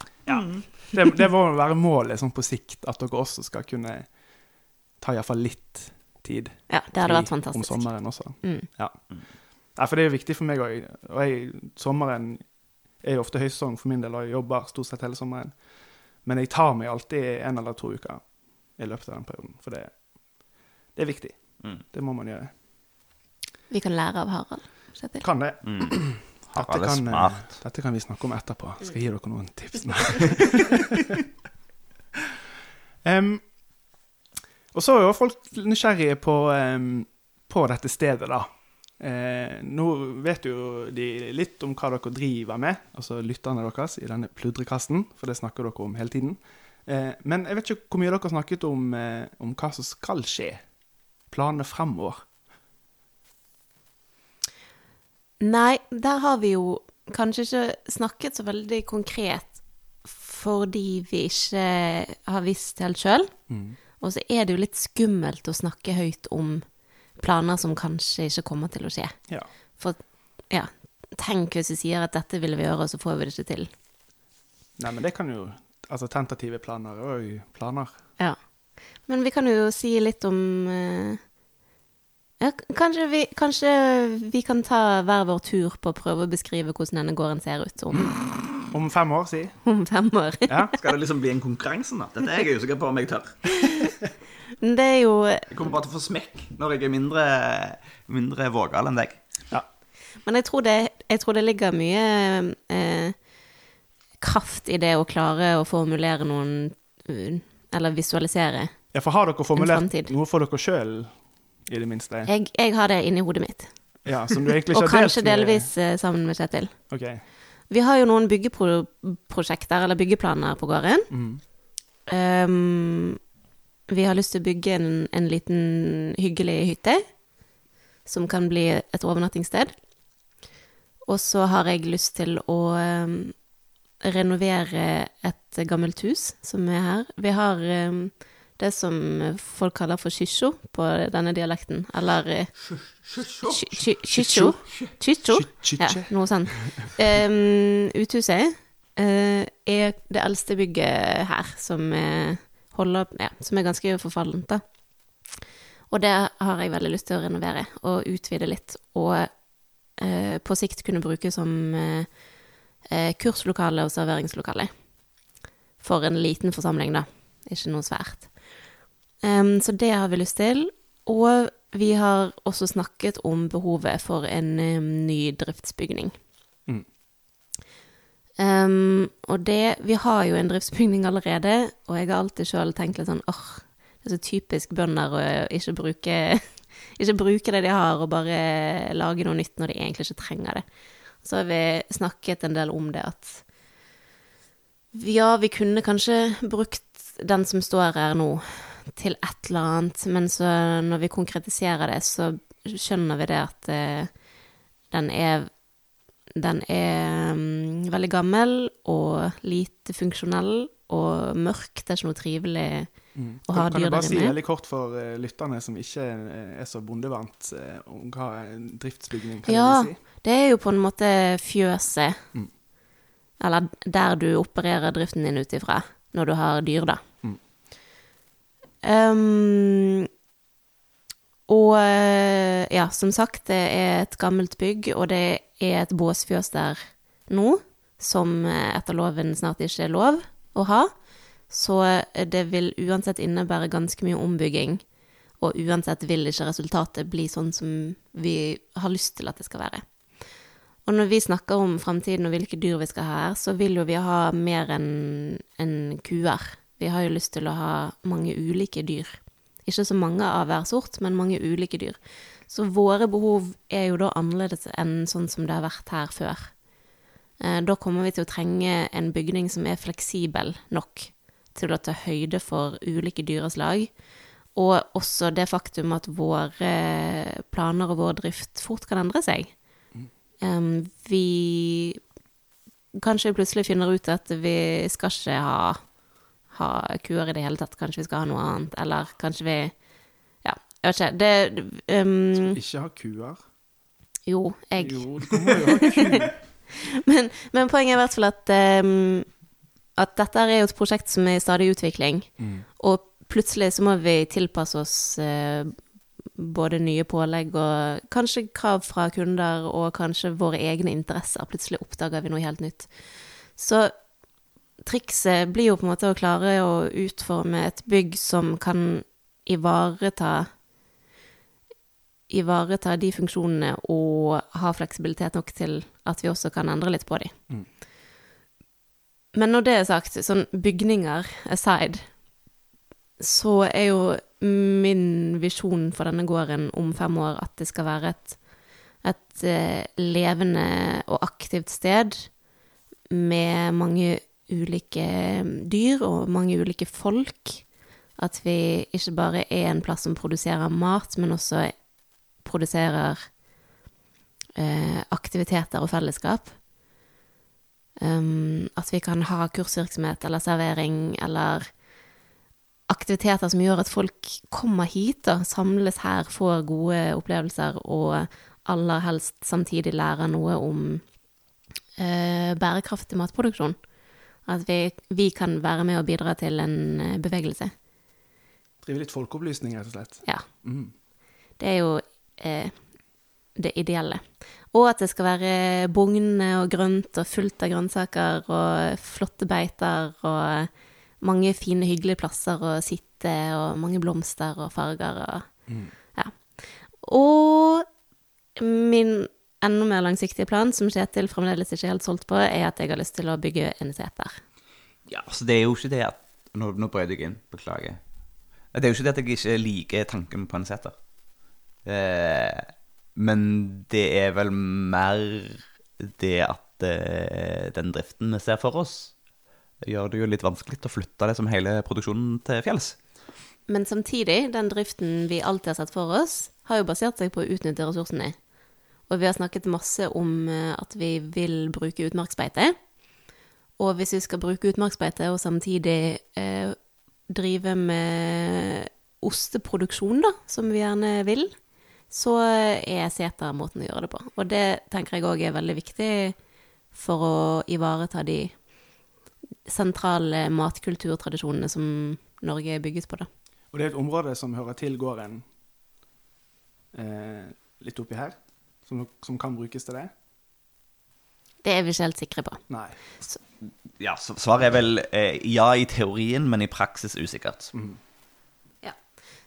Det, det må være målet sånn på sikt, at dere også skal kunne ta iallfall litt tid ja det hadde vært fantastisk. om sommeren også. Mm. Ja. ja. for det er jo viktig for meg òg. Og jeg, sommeren er jo ofte høysesong for min del, og jeg jobber stort sett hele sommeren. Men jeg tar meg alltid en eller to uker i løpet av den perioden. For det, det er viktig. Mm. Det må man gjøre. Vi kan lære av Harald. Kjetil. Kan det. Mm. Harald er kan, eh, smart. dette kan vi snakke om etterpå. Skal jeg gi dere noen tips? um, og så er jo folk nysgjerrige på, um, på dette stedet, da. Eh, nå vet jo de litt om hva dere driver med, altså lytterne deres, i denne pludrekassen, for det snakker dere om hele tiden. Eh, men jeg vet ikke hvor mye dere har snakket om, eh, om hva som skal skje. Planene fremover. Nei, der har vi jo kanskje ikke snakket så veldig konkret fordi vi ikke har visst helt sjøl. Og så er det jo litt skummelt å snakke høyt om planer som kanskje ikke kommer til å skje. Ja. For ja, tenk hvis vi sier at dette vil vi gjøre, og så får vi det ikke til. Nei, men det kan jo Altså, tentative planer er jo planer. Ja. Men vi kan jo si litt om eh, ja, kanskje, vi, kanskje vi kan ta hver vår tur på å prøve å beskrive hvordan denne gården ser ut om, Om fem år, si. om fem år. Ja. Skal det liksom bli en konkurranse da? Dette er jeg usikker på om jeg tør. Det er jo Jeg kommer bare til å få smekk når jeg er mindre, mindre vågal enn deg. ja. Men jeg tror det, jeg tror det ligger mye eh, kraft i det å klare å formulere noen uh, Eller visualisere. Ja, for har dere formulert noe for dere sjøl, i det minste? Jeg, jeg har det inni hodet mitt. Ja, som du egentlig ikke har delt Og kanskje med- delvis uh, sammen med Kjetil. Ok. Vi har jo noen byggeprosjekter, eller byggeplaner, på gården. Mm. Um, vi har lyst til å bygge en, en liten hyggelig hytte, som kan bli et overnattingssted. Og så har jeg lyst til å um, renovere et gammelt hus som er her. Vi har um, det som folk kaller for kysjo på denne dialekten, eller eh, Ky- ky- Kysjo. Kysjo. Ja, noe sånt. Um, uthuset uh, er det eldste bygget her, som, er, holder, ja, som er ganske forfallent, da. Og det har jeg veldig lyst til å renovere og utvide litt, og uh, på sikt kunne bruke som eh, eh, kurslokale og serveringslokale. For en liten forsamling, da. Ikke noe svært. Em, så det har vi lyst til. Og vi har også snakket om behovet for en um, ny driftsbygning. Mm. Um, og det Vi har jo en driftsbygning allerede, og jeg har alltid sjøl tenkt litt sånn åh, det er så typisk bønder å ikke bruke ikke bruke det de har, og bare lage noe nytt når de egentlig ikke trenger det. Så har vi snakket en del om det at ja, vi kunne kanskje brukt den som står her nå, til et eller annet, men så når vi konkretiserer det, så skjønner vi det at eh, den er den er mm, veldig gammel og lite funksjonell og mørk. Det er ikke noe trivelig Mm. å ha Kan, kan du bare si veldig kort for uh, lytterne som ikke eh, er så bondevant, eh, om hva en driftsbygning kan Ja. det si? Det er jo på en måte fjøset, Mm. eller der du opererer driften din ut ifra når du har dyr, da. Um, og eh, ja, som sagt, det er et gammelt bygg, og det er et båsfjøs der nå, som eh, etter loven snart ikke er lov å ha. Så eh, det vil uansett innebære ganske mye ombygging, og uansett vil ikke resultatet bli sånn som vi har lyst til at det skal være. Og når vi snakker om fremtiden og hvilke dyr vi skal ha her, så vil jo vi ha mer enn enn kuer. Vi har jo lyst til å ha mange ulike dyr. Ikke så mange av hver sort, men mange ulike dyr. Så våre behov er jo da annerledes enn sånn som det har vært her før. Eh, Da kommer vi til å trenge en bygning som er fleksibel nok til å ta høyde for ulike dyreslag, og også det faktum at våre planer og vår drift fort kan endre seg. Vi kanskje plutselig finner ut at vi skal ikke ha, ha kuer i det hele tatt. Kanskje vi skal ha noe annet. Eller kanskje vi Ja, jeg vet ikke. Det em, Ikke ha kuer? Jo, jeg Jo, du må jo ha ku. men, men poenget er i hvert fall at, um, at dette er jo et prosjekt som er i stadig utvikling. Mm. Og plutselig så må vi tilpasse oss uh, både nye pålegg og kanskje krav fra kunder, og kanskje våre egne interesser. Plutselig oppdager vi noe helt nytt. Så trikset blir jo på en måte å klare å utforme et bygg som kan ivareta Ivareta de funksjonene og ha fleksibilitet nok til at vi også kan endre litt på de. Mm. Men når det er sagt, sånn bygninger aside, så er jo min visjon for denne gården om fem år at det skal være et, et eh, levende og aktivt sted med mange ulike dyr og mange ulike folk. At vi ikke bare er en plass som produserer mat, men også produserer eh, aktiviteter og fellesskap. Um, at vi kan ha kursvirksomhet eller servering eller aktiviteter som gjør at folk kommer hit og samles her, får gode opplevelser og aller helst samtidig lærer noe om eh, bærekraftig matproduksjon. At vi, vi kan være med og bidra til en eh, bevegelse. Drive litt folkeopplysning, rett og slett. Ja. Mm. Det er jo eh, det ideelle. Og at det skal være bugnende og grønt og fullt av grønnsaker og flotte beiter og mange fine, hyggelige plasser å sitte og mange blomster og farger og Mm. Ja. Og min enda mer langsiktige plan, som Kjetil fremdeles ikke er helt solgt på, er at jeg har lyst til å bygge en seter. Ja, altså det er jo ikke det at Nå, nå brøt jeg inn, beklager. Det er jo ikke det at jeg ikke liker tanken på en seter. Eh, men det er vel mer det at eh, den driften vi ser for oss, gjør det jo litt vanskelig å flytte det som hele produksjonen til fjells. Men samtidig, den driften vi alltid har sett for oss, har jo basert seg på å utnytte ressursene. Og vi har snakket masse om eh, at vi vil bruke utmarksbeite. Og hvis vi skal bruke utmarksbeite og samtidig eh, drive med osteproduksjon, da, som vi gjerne vil, så er seter måten å gjøre det på. Og det tenker jeg òg er veldig viktig for å ivareta de sentrale matkulturtradisjonene som Norge er bygget på, da. Og det er et område som hører til gården eh, litt oppi her, som, som kan brukes til det? Det er vi ikke helt sikre på. Nei. Ja, Svaret er vel eh, ja i teorien, men i praksis usikkert. Ja.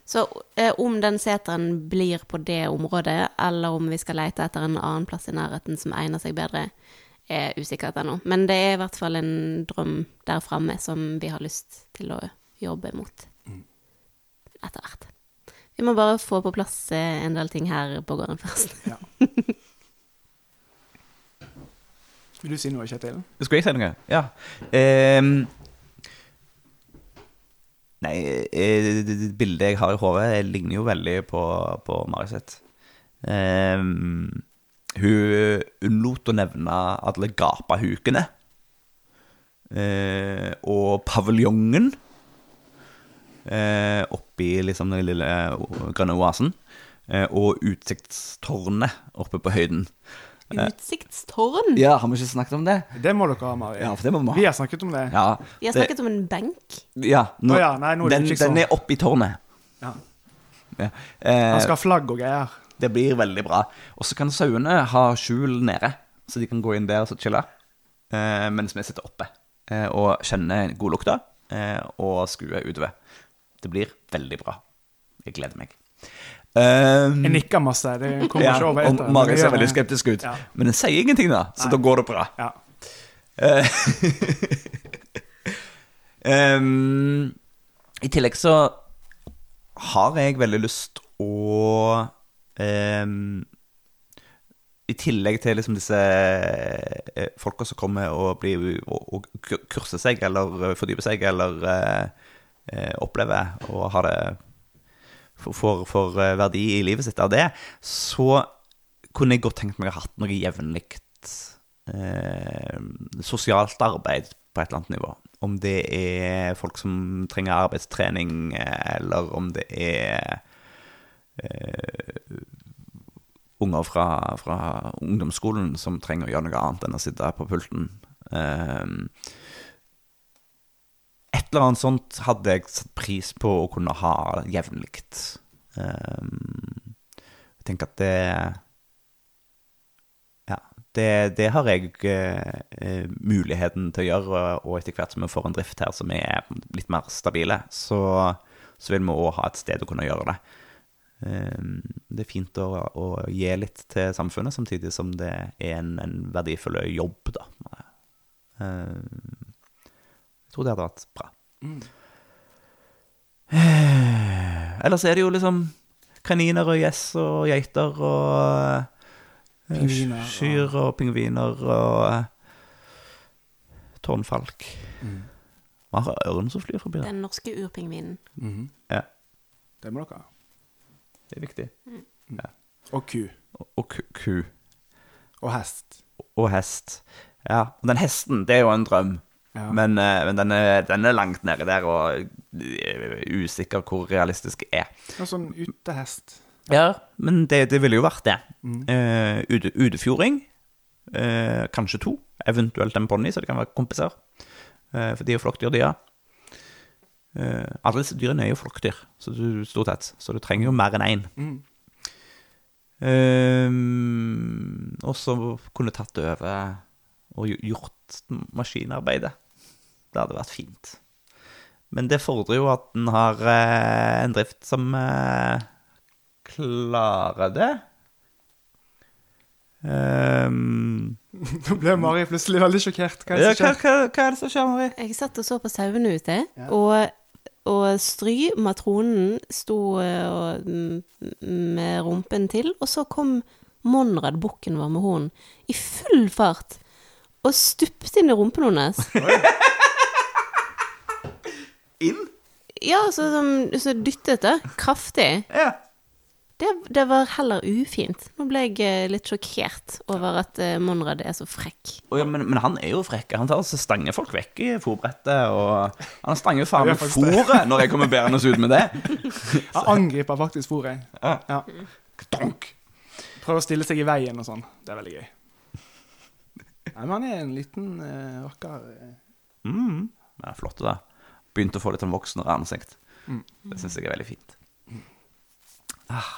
Så eh, om den seteren blir på det området, eller om vi skal lete etter en annen plass i nærheten som egner seg bedre, er usikkert ennå. Men det er i hvert fall en drøm der framme som vi har lyst til å jobbe mot etter hvert. Vi må bare få på plass eh, en del ting her på gården først. Ja. Vil du si noe, Kjetil? Skal jeg si noe? Ja. Um, nei, eh, det det bildet jeg har i hodet, ligner jo veldig på, på Marit. Ehm, hun unnlot å nevne alle gapahukene. Uh, og paviljongen eh, oppi liksom den lille eh, grønne oasen. Eh, og utsiktstårnet oppe på høyden. Utsiktstårn! Ja, har vi ikke snakket om det? Det må dere ha, Mari. Ja, for det må vi ha. Vi har snakket om det. Ja, Vi har det- snakket om en benk. Ja, nå, oh, ja, nei, nå er den, den er oppi tårnet. Ja. Ja. Han Eh, skal ha flagg og greier. det blir veldig bra. Og så kan sauene ha skjul nede, så de kan gå inn der og så chille. Eh, mens vi sitter oppe eh, og kjenner godlukta eh, og skuer utover. Det blir veldig bra. Jeg gleder meg. Um, Jeg nikker masse. Det kommer ja, ikke over etter. Og Mari ser veldig skeptisk ut. Ja. Men den sier ingenting, da, så Nei. da går det bra. Ja. Eh, Ehm, I tillegg så har jeg veldig lyst å um, I tillegg til liksom disse eh, folka som kommer og, blir, og, og kurser seg, eller fordyper seg, eller eh, eh, opplever og har det for, får, eh, verdi i livet sitt av det, så kunne jeg godt tenkt meg å ha hatt noe jevnlig eh, sosialt arbeid på et eller annet nivå. Om det er folk som trenger arbeidstrening, eh, eller om det er eh, unger fra, fra ungdomsskolen som trenger å gjøre noe annet enn å sitte på pulten. Eh, eller annet sånt hadde jeg satt pris på å kunne ha jevnlig. Um, jeg tenker at det ja, det, det har jeg eh, muligheten til å gjøre, og etter hvert som vi får en drift her som er litt mer stabile, så, så vil vi òg ha et sted å kunne gjøre det. Um, det er fint å, å gi litt til samfunnet, samtidig som det er en, en verdifull jobb, da. Um, jeg tror det hadde vært bra. Eh, Ellers er det jo liksom kaniner og gjess og geiter og eh, Pingviner og- Kyr og pingviner og eh, tårnfalk. Mm. Har ørn som flyr forbi der. Den norske urpingvinen. Mhm. Ja, Det må dere ha. det er viktig. Og ku. Og, og ku, ku. Og hest. Og hest. Ja, og den hesten, det er jo en drøm. Ja. Men, eh, men den, er, den er langt nede der, og eh, usikker hvor realistisk det er. Noe sånn utehest. Ja, men det, det ville jo vært det. Eh, ute, utefjording, Uh, kanskje to. Eventuelt en ponni, så det kan være kompiser. Uh, for de er jo flokkdyr, de, ja. Alle disse dyrene er jo flokkdyr, så du, stort sett. Så du trenger jo mer enn én. Mm. Og så kunne tatt over og gjort maskinarbeidet. Det hadde vært fint. Men det fordrer jo at en har eh, en drift som eh, klarer det. Um, Nå ble Mari plutselig veldig sjokkert. Hva er ja, det som skjer? hva, hva er det som skjer, Mari? Jeg satt og så på sauene ute, og, og Stry, matronen, sto eh, og, med rumpen til, og så kom Monrad, bukken vår med horn, i full fart, og stupte inn i rumpen hennes. Inn? Ja, så, så, så dyttet det, kraftig. Ja. Det, det var heller ufint. Nå ble jeg eh, litt sjokkert over at eh, Monrad er så frekk. Oh, ja, men, men han er jo frekk. Han tar altså stanger folk vekk i fôrbrettet. Og han stanger jo faen meg fòret når jeg kommer bærende ut med det. Han angriper faktisk fôret. Ja. Ja. Donk. Prøver å stille seg i veien og sånn. Det er veldig gøy. Nei, men han er en liten uh, rakker. eh. Mm. Ja, flott, det. Begynte å få litt sånn voksnere ansikt. Mm. Det syns jeg er veldig fint. Ah.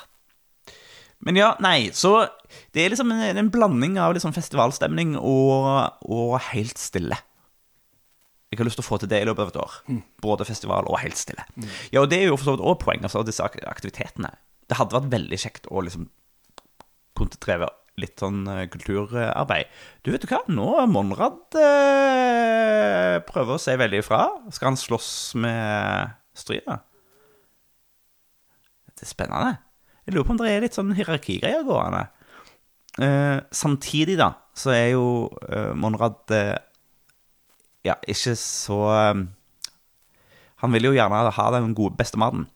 Men ja, nei, så Det er liksom en, en blanding av liksom festivalstemning og, og helt stille. Jeg har lyst til å få til det i løpet av et år. Både festival og helt stille. Ja, og det er jo for så vidt også poeng, altså disse aktivitetene. Det hadde vært veldig kjekt å liksom kunne dreve litt sånn eh, kulturarbeid. Du vet du hva, nå Monrad eh, prøver å si veldig ifra. Skal han slåss med Stryna? Det er spennende. Jeg lurer på om det er litt sånn hierarkigreier gående. Eh, samtidig, da, så er jo eh, Monrad eh, ja, ikke så eh, Han vil jo gjerne ha den gode, beste maten.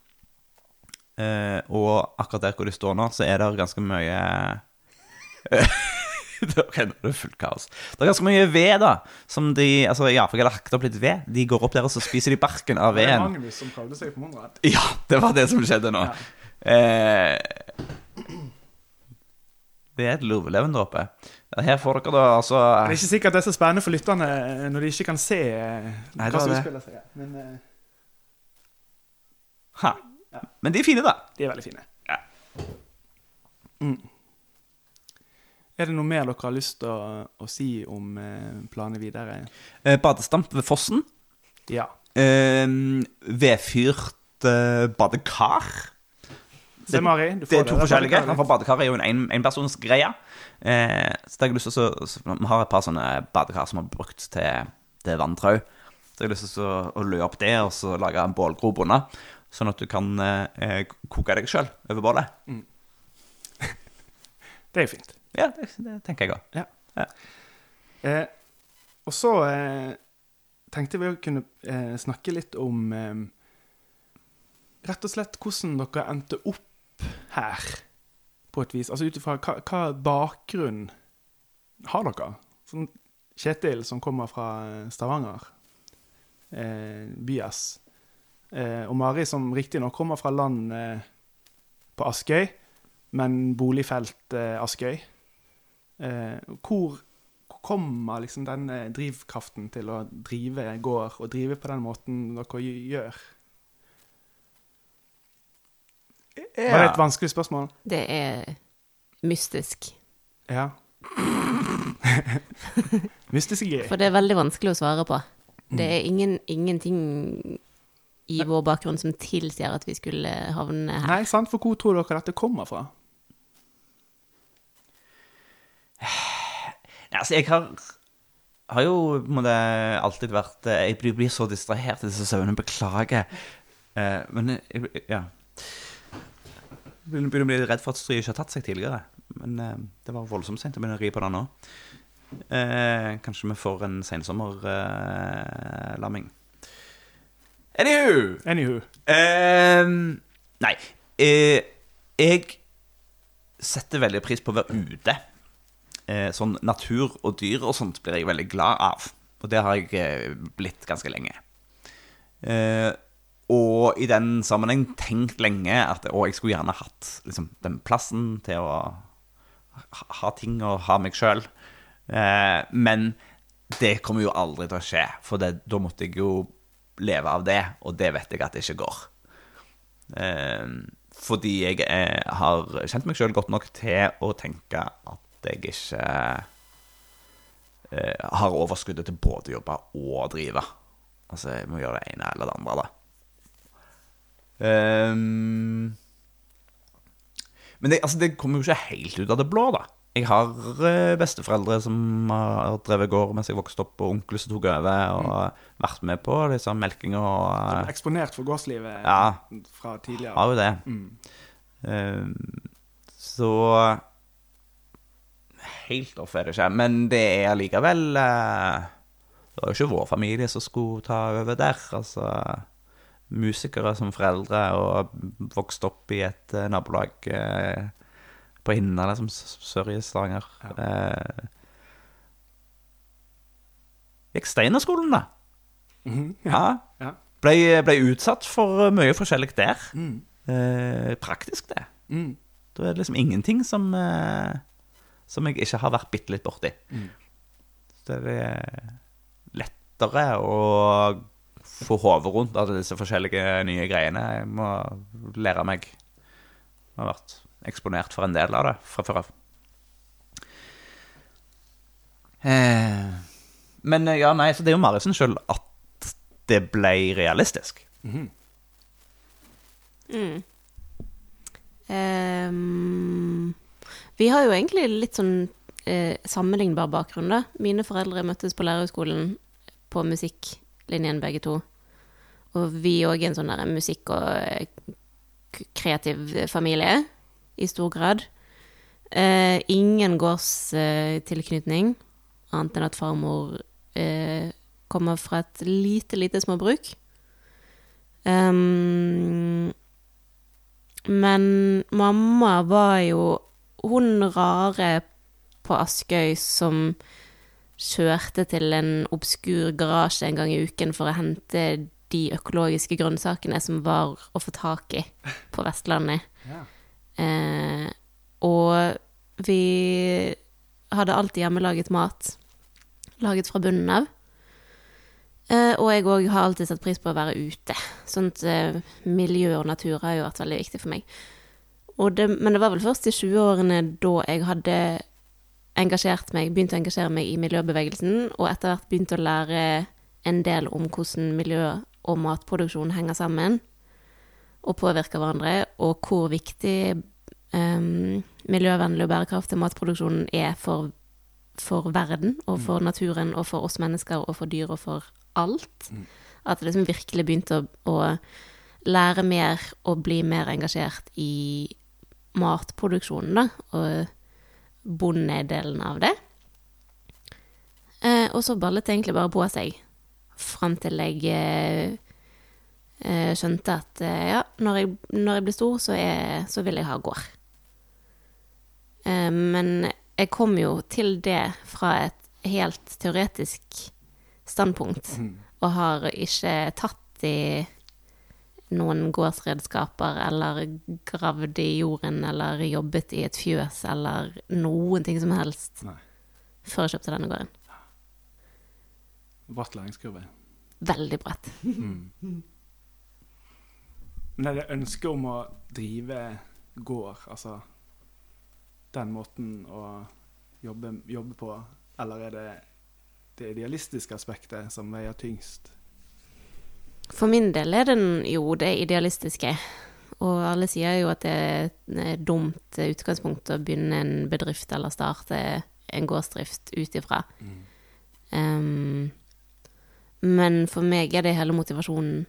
Eh, og akkurat der hvor de står nå, så er det ganske mye Da er det fullt kaos. Det er ganske mye ved, da. Som de Altså, ja, for jeg har lagt opp litt ved. De går opp der, og så spiser de barken av Det er veden. Magnus som prøvde seg på Monrad. Ja, det var det som skjedde nå. Eh, det er et lurveleven der oppe. Her får dere da altså Det er ikke sikkert det er så spennende for lytterne eh, når de ikke kan se eh, Nei, hva som utspiller seg. Men uh... ha. Men de er fine, da. de er veldig fine. Ja. Mm. Er det noe mer dere har lyst til å, å si om eh, planene videre? Eh, badestamp ved fossen. Ja. Eh, vedfyrt eh, badekar. Se, Mari, du Det er to det. forskjellige. badekaret For badekar er jo en en- enpersonsgreie. Eh, så det har jeg lyst til å så- Vi har et par sånne badekar som har brukt til, til vanntrau. Så jeg har lyst til å, å løye opp det og så lage en bålgrop under. Sånn at du kan eh, koke deg sjøl over bålet. Det er jo fint. Ja, det, det tenker jeg òg. Ja. Eh, og så eh, tenkte vi å kunne eh, snakke litt om eh, Rett og slett hvordan dere endte opp her, på et vis. Altså ut ifra hva, hva bakgrunn har dere? Sånn Kjetil som kommer fra eh, Stavanger, eh, Byas. Eh, og Mari som riktignok kommer fra land på Askøy, men boligfelt Askøy. Eh, hvor, kommer liksom denne drivkraften til å drive gård, og drive på den måten dere gjør? gjør? Var det et vanskelig spørsmål? Det er mystisk. Ja. mystisk gøy. For det er veldig vanskelig å svare på. Det er ingen, ingenting i vår bakgrunn som tilsier at vi skulle havne her. Nei, sant? For hvor tror dere dette kommer fra? Ja, altså, jeg har, har jo en måte alltid vært eh, Jeg blir, så distrahert i disse søvnene. Beklager. Eh, men jeg, ja Jeg begynner begynner å bli redd for at Stry ikke har tatt seg tidligere. Men eh, det var voldsomt sent å begynne å ri på det nå. Eh, kanskje vi får en sensommerlamming. Eh. Anywho! Anywho. Ehm, nei. Eh, jeg setter veldig pris på å være ute. Eh, sånn natur og dyr og sånt blir jeg veldig glad av. Og det har jeg eh, blitt ganske lenge. Eh, og i den sammenheng tenkt lenge at å, jeg skulle gjerne hatt liksom, den plassen til å ha, ting og ha meg sjøl. Eh, men det kommer jo aldri til å skje, for det, da måtte jeg jo leve av det, og det vet jeg at det ikke går. Eh, fordi jeg eh, har kjent meg sjøl godt nok til å tenke at jeg ikke eh, har overskuddet til både å jobbe og drive. Altså, jeg må gjøre det ene eller det andre, da. Um, men det, altså, det kommer jo ikke helt ut av det blå, da. Jeg har eh, besteforeldre som har drevet gård mens jeg vokste opp, og onkler som tok over, og vært med på liksom, melking og Som Eksponert for gårdslivet Ja. fra tidligere. har jo det. Mm. Um, så Helt off er det ikke. Men det er allikevel eh, Det var jo ikke vår familie som skulle ta over der. Altså musikere som foreldre og vokst opp i et eh, nabolag eh, på Hinna, som s- sør i Stavanger. Eh, gikk Steinerskolen, da. Mhm. Ja. Ja. Ble, ble utsatt for mye forskjellig der. Mm. Eh, praktisk, det. Mm. Da er det liksom ingenting som, eh, som jeg ikke har vært bitte litt borti. Mm. Så det er lettere å få hodet rundt alle disse forskjellige nye greiene. Jeg må lære meg Jeg har vært eksponert for en del av det fra før av. Eh, men eh, ja, nei, så det er jo Mariussen sjøl at det ble realistisk. Mm. Mm. Ehm, vi har jo egentlig litt sånn eh, sammenlignbar bakgrunn, da. Mine foreldre møttes på lærerhøgskolen på musikklinjen, begge to. Og vi òg er en sånn musikk- og eh, kreativ familie, i stor grad. Eh, ingen gårdstilknytning, annet enn at farmor eh, kommer fra et lite, lite småbruk. Um, men mamma var jo hun rare på Askøy som kjørte til en obskur garasje en gang i uken for å hente de økologiske grønnsakene som var å få tak i på Vestlandet. Ja. Eh, og vi hadde alltid hjemmelaget mat. Laget fra bunnen av. Eh, og jeg òg har alltid satt pris på å være ute. Sånt eh, miljø og natur har jo vært veldig viktig for meg. Det, men det var vel først i 20-årene da jeg hadde engasjert meg, begynt å engasjere meg i miljøbevegelsen, og etter hvert begynt å lære en del om hvordan miljø og matproduksjon henger sammen og påvirker hverandre, og hvor viktig um, miljøvennlig og bærekraftig matproduksjon er for, for verden, og for naturen, og for oss mennesker, og for dyr, og for alt. Mm. At jeg liksom virkelig begynte å, å lære mer og bli mer engasjert i matproduksjonen, da, og bondedelen av det. Eh, og så ballet det egentlig bare på seg, fram til jeg eh, skjønte at eh, ja, når jeg, når jeg blir stor, så, er, så vil jeg ha gård. Eh, men jeg kom jo til det fra et helt teoretisk standpunkt, Mhm. og har ikke tatt i noen gårdsredskaper, eller gravd i jorden, eller jobbet i et fjøs, eller noen ting som helst, Nei. før jeg kjøpte denne gården. Bratt læringskurve. Veldig bratt. Mm. Men er det ønsket om å drive gård, altså den måten å jobbe, jobbe på, eller er det det idealistiske aspektet som veier tyngst? For min del er den jo det idealistiske. Og alle sier jo at det er et dumt utgangspunkt å begynne en bedrift eller starte en gårdsdrift ut ifra. Um, men for meg er det hele motivasjonen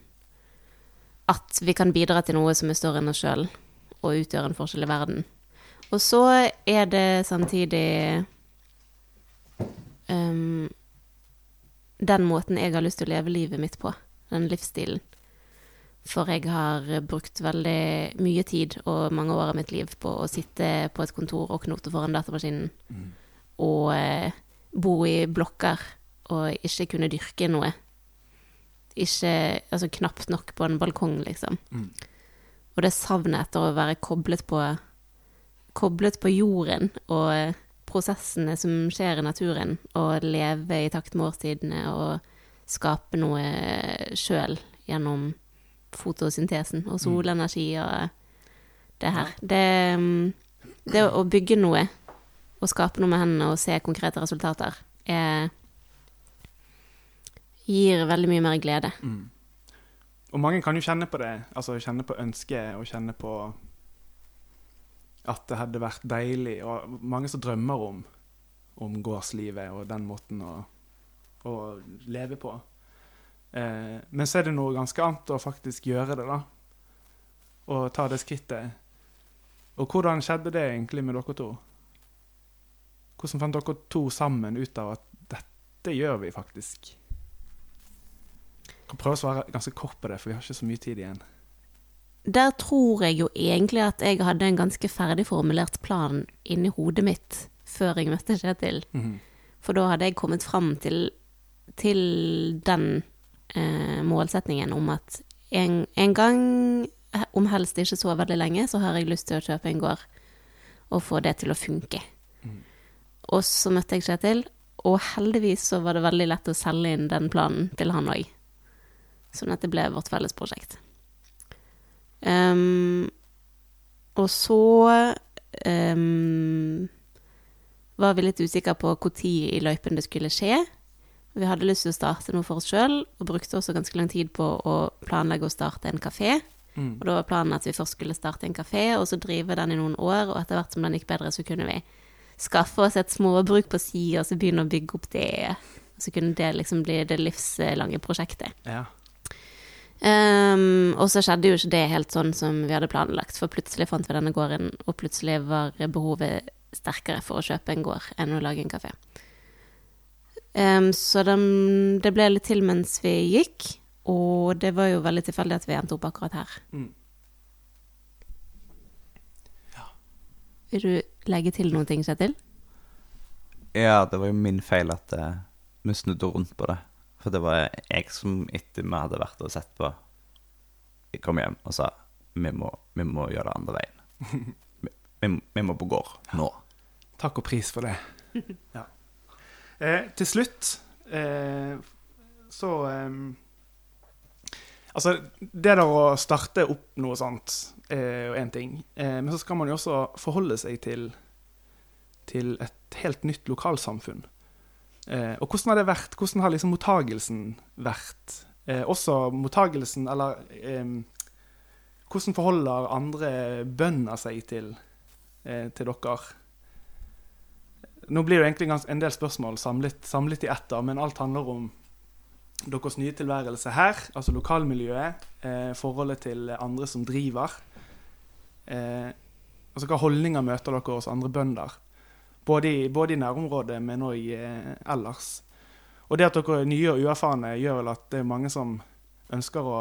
at vi kan bidra til noe som er større enn oss sjøl, og utgjøre en forskjell i verden. Og så er det samtidig um, den måten jeg har lyst til å leve livet mitt på. Den livsstilen. For jeg har brukt veldig mye tid og mange år av mitt liv på å sitte på et kontor og knote foran datamaskinen. og eh, bo i blokker og ikke kunne dyrke noe. Ikke Altså knapt nok på en balkong, liksom. Og det savnet etter å være koblet på Koblet på jorden og prosessene som skjer i naturen, og leve i takt med årstidene og skape noe sjøl gjennom fotosyntesen og solenergi og det her. Det, mm, det å bygge noe og skape noe med hendene og se konkrete resultater er gir veldig mye mer glede. Og mange kan jo kjenne på det. Altså kjenne på ønsket og kjenne på at det hadde vært deilig. Og mange som drømmer om, om gårdslivet og den måten å, å leve på. Eh, men så er det noe ganske annet å faktisk gjøre det, da. Og ta det skrittet. Og hvordan skjedde det egentlig med dere to? Hvordan fant dere to sammen ut av at dette gjør vi faktisk? Jeg kan prøve å svare ganske kort på det, for vi har ikke så mye tid igjen. Der tror jeg jo egentlig at jeg hadde en ganske ferdig formulert plan inni hodet mitt før jeg møtte Kjetil. For da hadde jeg kommet fram til, til den eh, målsetningen om at en, en gang, om helst ikke så veldig lenge, så har jeg lyst til å kjøpe en gård og få det til å funke. Og så møtte jeg Kjetil, og heldigvis så var det veldig lett å selge inn den planen til han òg. Sånn at det ble vårt felles prosjekt. Um, og så um, var vi litt usikre på når i løypen det skulle skje. Vi hadde lyst til å starte noe for oss sjøl, og brukte også ganske lang tid på å planlegge å starte en kafé. Og da var planen at vi først skulle starte en kafé, og så drive den i noen år, og etter hvert som den gikk bedre, så kunne vi skaffe oss et småbruk på si, og så begynne å bygge opp det. Og så kunne det liksom bli det livslange prosjektet. Ja. Um, og så skjedde jo ikke det helt sånn som vi hadde planlagt, for plutselig fant vi denne gården, og plutselig var behovet sterkere for å kjøpe en gård enn å lage en kafé. Ehm, så den, det ble litt til mens vi gikk, og det var jo veldig tilfeldig at vi endte opp akkurat her. Mm. Vil du legge til noen ting, Kjetil? Ja, det var jo min feil at uh, vi snudde rundt på det. For det var jeg som etter vi hadde vært og sett på, jeg kom hjem og sa vi må, vi må gjøre det andre veien. Vi, vi, vi må på gård nå. Takk og pris for det. Ja. Eh, til slutt eh, så eh, Altså, det der å starte opp noe sånt er jo én ting. Eh, men så skal man jo også forholde seg til, til et helt nytt lokalsamfunn. Eh, og hvordan har det vært? Hvordan har liksom mottagelsen vært? Eh, også mottagelsen, eller eh, Hvordan forholder andre bønder seg til, eh, til dere? Nå blir det egentlig en del spørsmål samlet, samlet i ett, da, men alt handler om deres nye tilværelse her, altså lokalmiljøet, eh, forholdet til andre som driver. Eh, altså hva holdninger møter dere hos andre bønder? Både i, både i nærområdet, men òg eh, ellers. Og det at dere er nye og uerfarne, gjør vel at det er mange som ønsker å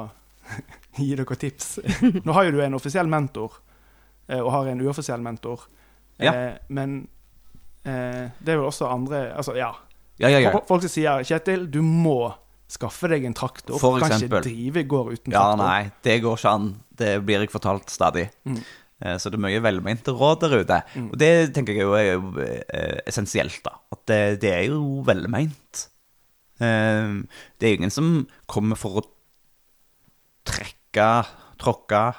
gi dere tips. Nå har jo du en offisiell mentor, eh, og har en uoffisiell mentor. Ja. Eh, men det er vel også andre Altså, ja. Ja, ja, ja. Folk- som sier 'Kjetil, du må skaffe deg en traktor'. For kan ikke drive gård uten Ja, traktor. nei, det går ikke an. Det blir jeg fortalt stadig. Mm. Eh, Så det er mye velmente råd der ute. Og det tenker jeg jo er jo eh, essensielt, da. At det, det er jo velment. Eh, Det er ingen som kommer for å trekke, tråkke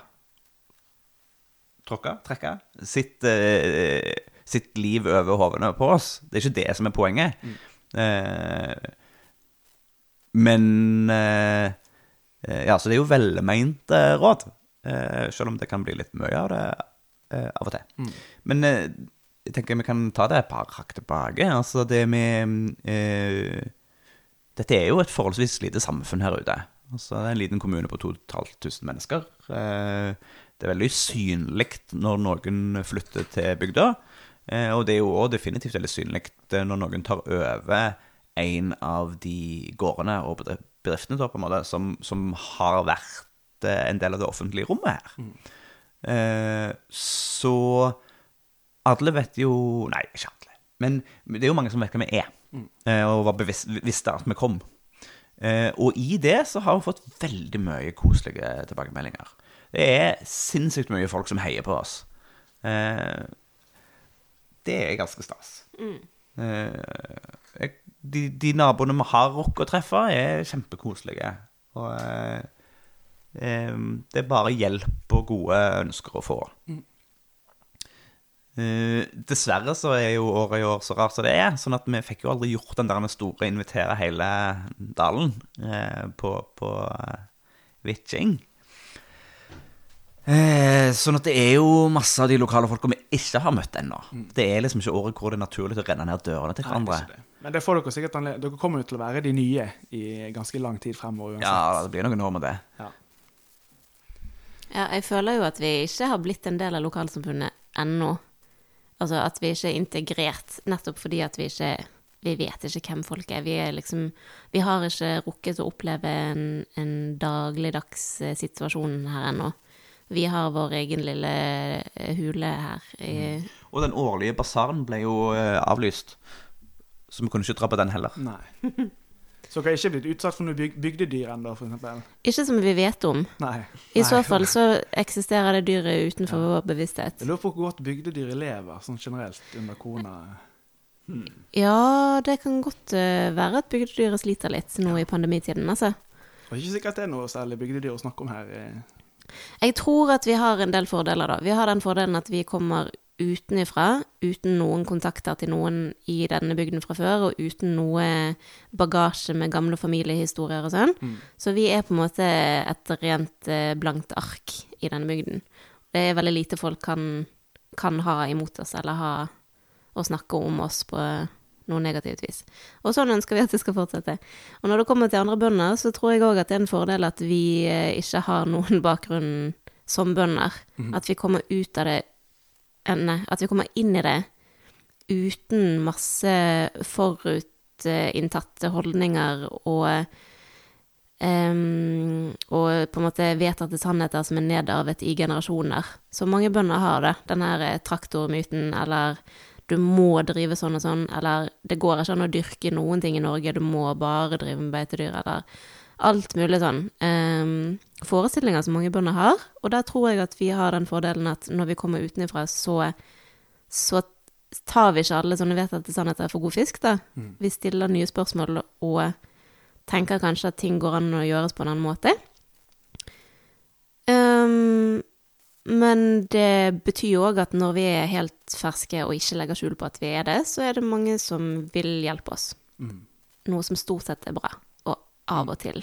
Tråkke? Trekke? Sitt, eh, sitt liv over hodene på oss. Det er ikke det som er poenget. Eh, men eh, eh, Ja, så det er jo velment eh, råd. Eh, selv om det kan bli litt mye av det eh, av og til. Men eh, jeg tenker vi kan ta det et par hakk tilbake. Altså det med eh, Dette er jo et forholdsvis lite samfunn her ute. Altså Det er en liten kommune på 2500 mennesker. Eh, det er veldig synlig når noen flytter til bygda. Eh, og det er jo òg definitivt veldig synlig eh, når noen tar over en av de gårdene og bedri- bedriftene da, på en måte, som, som har vært eh, en del av det offentlige rommet her. Eh, så alle vet jo Nei, ikke alle. Men det er jo mange som vet hvem vi er, mm. og var bevisst, visste at vi kom. Eh, og i det så har vi fått veldig mye koselige tilbakemeldinger. Det er sinnssykt mye folk som heier på oss. Eh, det er ganske stas. Mm. jeg, de, de naboene vi har rukket å treffe, er kjempekoselige. Og eh, eh, det er bare hjelp og gode ønsker å få. Eh, dessverre så er jo året i år så rart som det er, sånn at vi fikk jo aldri gjort den der med store invitere hele dalen eh, på, på uh, Vitjing. Eh, sånn at det er jo masse av de lokale folka vi ikke har møtt ennå. Det er liksom ikke året hvor det er naturlig å renne ned dørene til hverandre. det. Men det får dere sikkert anledning Dere kommer jo til å være de nye i ganske lang tid fremover uansett. Ja, det blir noen år med det. Ja. Ja, jeg føler jo at vi ikke har blitt en del av lokalsamfunnet ennå. Altså at vi ikke er integrert, nettopp fordi at vi ikke Vi vet ikke hvem folk er. Vi er liksom Vi har ikke rukket å oppleve en, en dagligdags situasjon her ennå. Vi har vår egen lille eh, hule her. I, Og den årlige basaren ble jo eh, avlyst, så vi kunne ikke dra på den heller. Nei. Så dere har ikke blitt utsatt for noe byg bygdedyr ennå, eksempel? Ikke som vi vet om. Nei. I Nei. så fall så eksisterer det dyret utenfor vår bevissthet. Jeg lurer på hvor godt bygdedyr lever, sånn generelt, under korona. Ja, det kan godt eh, være at bygdedyret sliter litt nå i pandemitiden, altså. Det er ikke sikkert det er noe særlig bygdedyr å snakke om her. Jeg tror at vi har en del fordeler, da. Vi har den fordelen at vi kommer utenifra, uten noen kontakter til noen i denne bygden fra før, og uten noe bagasje med gamle familiehistorier og sånn. Så vi er på en måte et rent eh, blankt ark i denne bygden. Det er veldig lite folk kan, kan ha imot oss, eller ha å snakke om oss på noe negativt vis. Og sånn ønsker vi at det skal fortsette. Og når det kommer til andre bønder, så tror jeg òg at det er en fordel at vi eh, ikke har noen bakgrunn som bønder. At vi kommer ut av det Nei, at vi kommer inn i det uten masse forutinntatte holdninger og Um, og på en måte vedtatte sannheter som er nedarvet i generasjoner. Så mange bønder har det. Den her eh, traktormyten, eller du må drive sånn og sånn, eller det går ikke an å dyrke noen ting i Norge, du må bare drive med beitedyr, eller alt mulig sånn. Um, forestillinger som mange bønder har, og der tror jeg at vi har den fordelen at når vi kommer utenfra, så, så tar vi ikke alle sånne vedtatte sannheter for god fisk, da. Vi stiller nye spørsmål og tenker kanskje at ting går an å gjøres på en annen måte. Ehm, men det betyr jo òg at når vi er helt ferske og ikke legger skjul på at vi er det, så er det mange som vil hjelpe oss. Noe som stort sett er bra, og av og til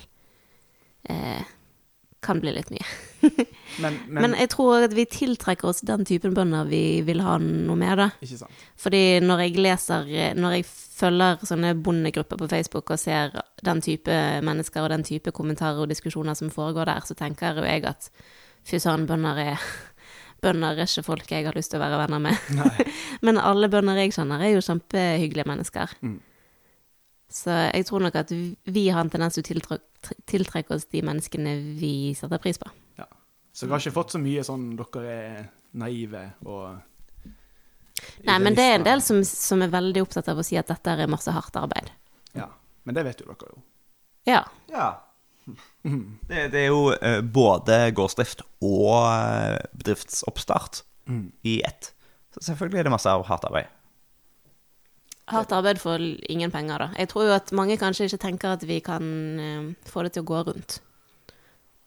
eh, kan bli litt mye. Men, men, Men jeg tror at vi tiltrekker oss den typen bønder vi vil ha noe med, da. Ikke sant. Fordi når jeg leser Når jeg følger sånne bondegrupper på Facebook og ser den type mennesker og den type kommentarer og diskusjoner som foregår der, så tenker jo jeg at fy søren, bønder er Bønder er ikke folk jeg har lyst til å være venner med. Men alle bønder jeg kjenner, er jo kjempehyggelige mennesker. Mm. Så jeg tror nok at vi har en tendens til å tiltrekke, tiltrekke oss de menneskene vi setter pris på. Ja. Så dere har ikke fått så mye sånn dere er naive og Nei, men det er en del som, som er veldig opptatt av å si at dette er masse hardt arbeid. Ja. Men det vet jo dere jo. Ja. Ja. Det, det er jo eh, både gårdsdrift og eh, bedriftsoppstart i ett. Så selvfølgelig er det masse hardt arbeid. Hardt arbeid for ingen penger, da. Jeg tror jo at mange kanskje ikke tenker at vi kan eh, få det til å gå rundt.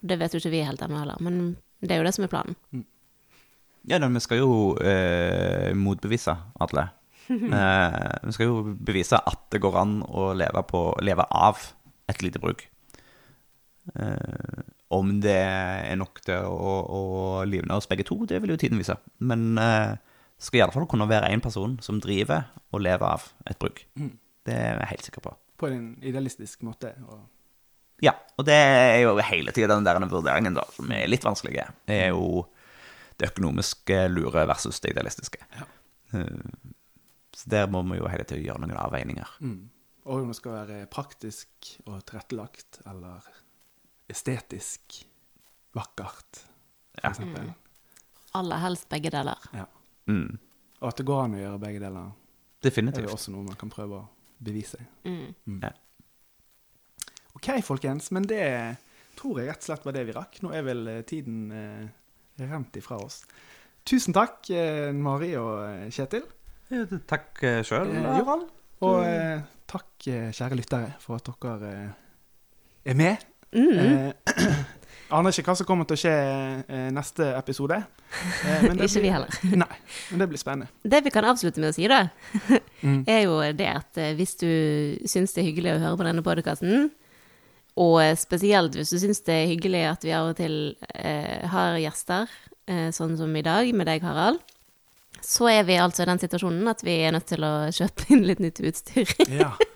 Det vet jo ikke vi helt ennå heller, men det er jo det som er planen. Ja, men vi skal jo eh, motbevise alle. Eh, vi skal jo bevise at det går an å leve, på, leve av et lite bruk. Eh, om det er nok til å, å livne oss begge to, det vil jo tiden vise. Men eh, skal i alle fall kunne være én person som driver og lever av et bruk. Det er jeg helt sikker på. På en idealistisk måte. Og Ja, og det er jo hele tida den der vurderingen da, som er litt vanskelig. Det er jo det økonomiske lure versus det idealistiske. Ja. Så der må vi jo hele tida gjøre noen avveininger. og om det skal være praktisk og tilrettelagt, eller estetisk vakkert, for Ja. eksempel. Aller helst begge deler. Ja. Mm. Og at det går an å gjøre begge deler. Definitivt. er jo også noe man kan prøve å bevise. Mm. Ja. OK, folkens. Men det tror jeg rett og slett var det vi rakk. Nå er vel eh, tiden eh, rent ifra oss. Tusen takk, eh, Mari og eh, Kjetil. Ja, Takk eh, sjøl, Eh, Joran. Og eh, takk, eh, kjære lyttere, for at dere eh, er med. Mm. Eh, aner ikke hva som kommer til å skje eh, neste episode. Eh, men det Ikke vi heller. Nei, men det blir spennende. Det vi kan avslutte med å si, da, Mm. er jo det at eh, hvis du syns det er hyggelig å høre på denne podkasten, og eh, spesielt hvis du syns det er hyggelig at vi av og til eh, har gjester, sånn som i dag med deg, Harald, så er vi altså i den situasjonen at vi er nødt til å kjøpe inn litt nytt utstyr. Ja.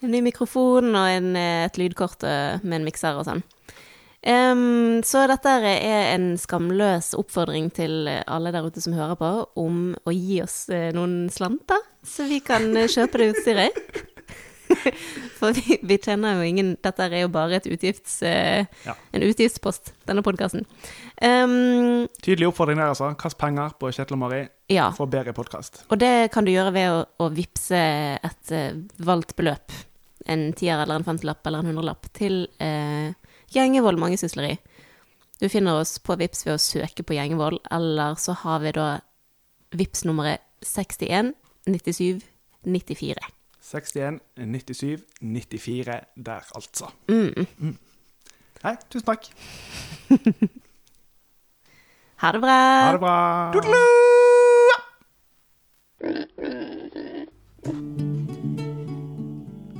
En ny mikrofon og en, eh, et lydkort eh, med en mikser og sånn. Um, så dette er en skamløs oppfordring til alle der ute som hører på, om å gi oss eh, noen slanter, så vi kan kjøpe det utstyret. For vi, vi tjener jo ingen Dette er jo bare et utgifts, Ja. en utgiftspost, denne podkasten. Um, Tydelig oppfordring der, altså. Kast penger på Kjetil og Mari ja. for bedre podkast. Og det kan du gjøre ved å, å vippse et valgt beløp, en tier eller en femtilapp eller en hundrelapp, til eh, Gjengevold mangesysleri. Du finner oss på Vips ved å søke på Gjengevold, eller så har vi da Vips nummeret 61 97 94. 61 97 94 der, altså. Mm. Hei, tusen takk. Ha det bra! Ha det bra.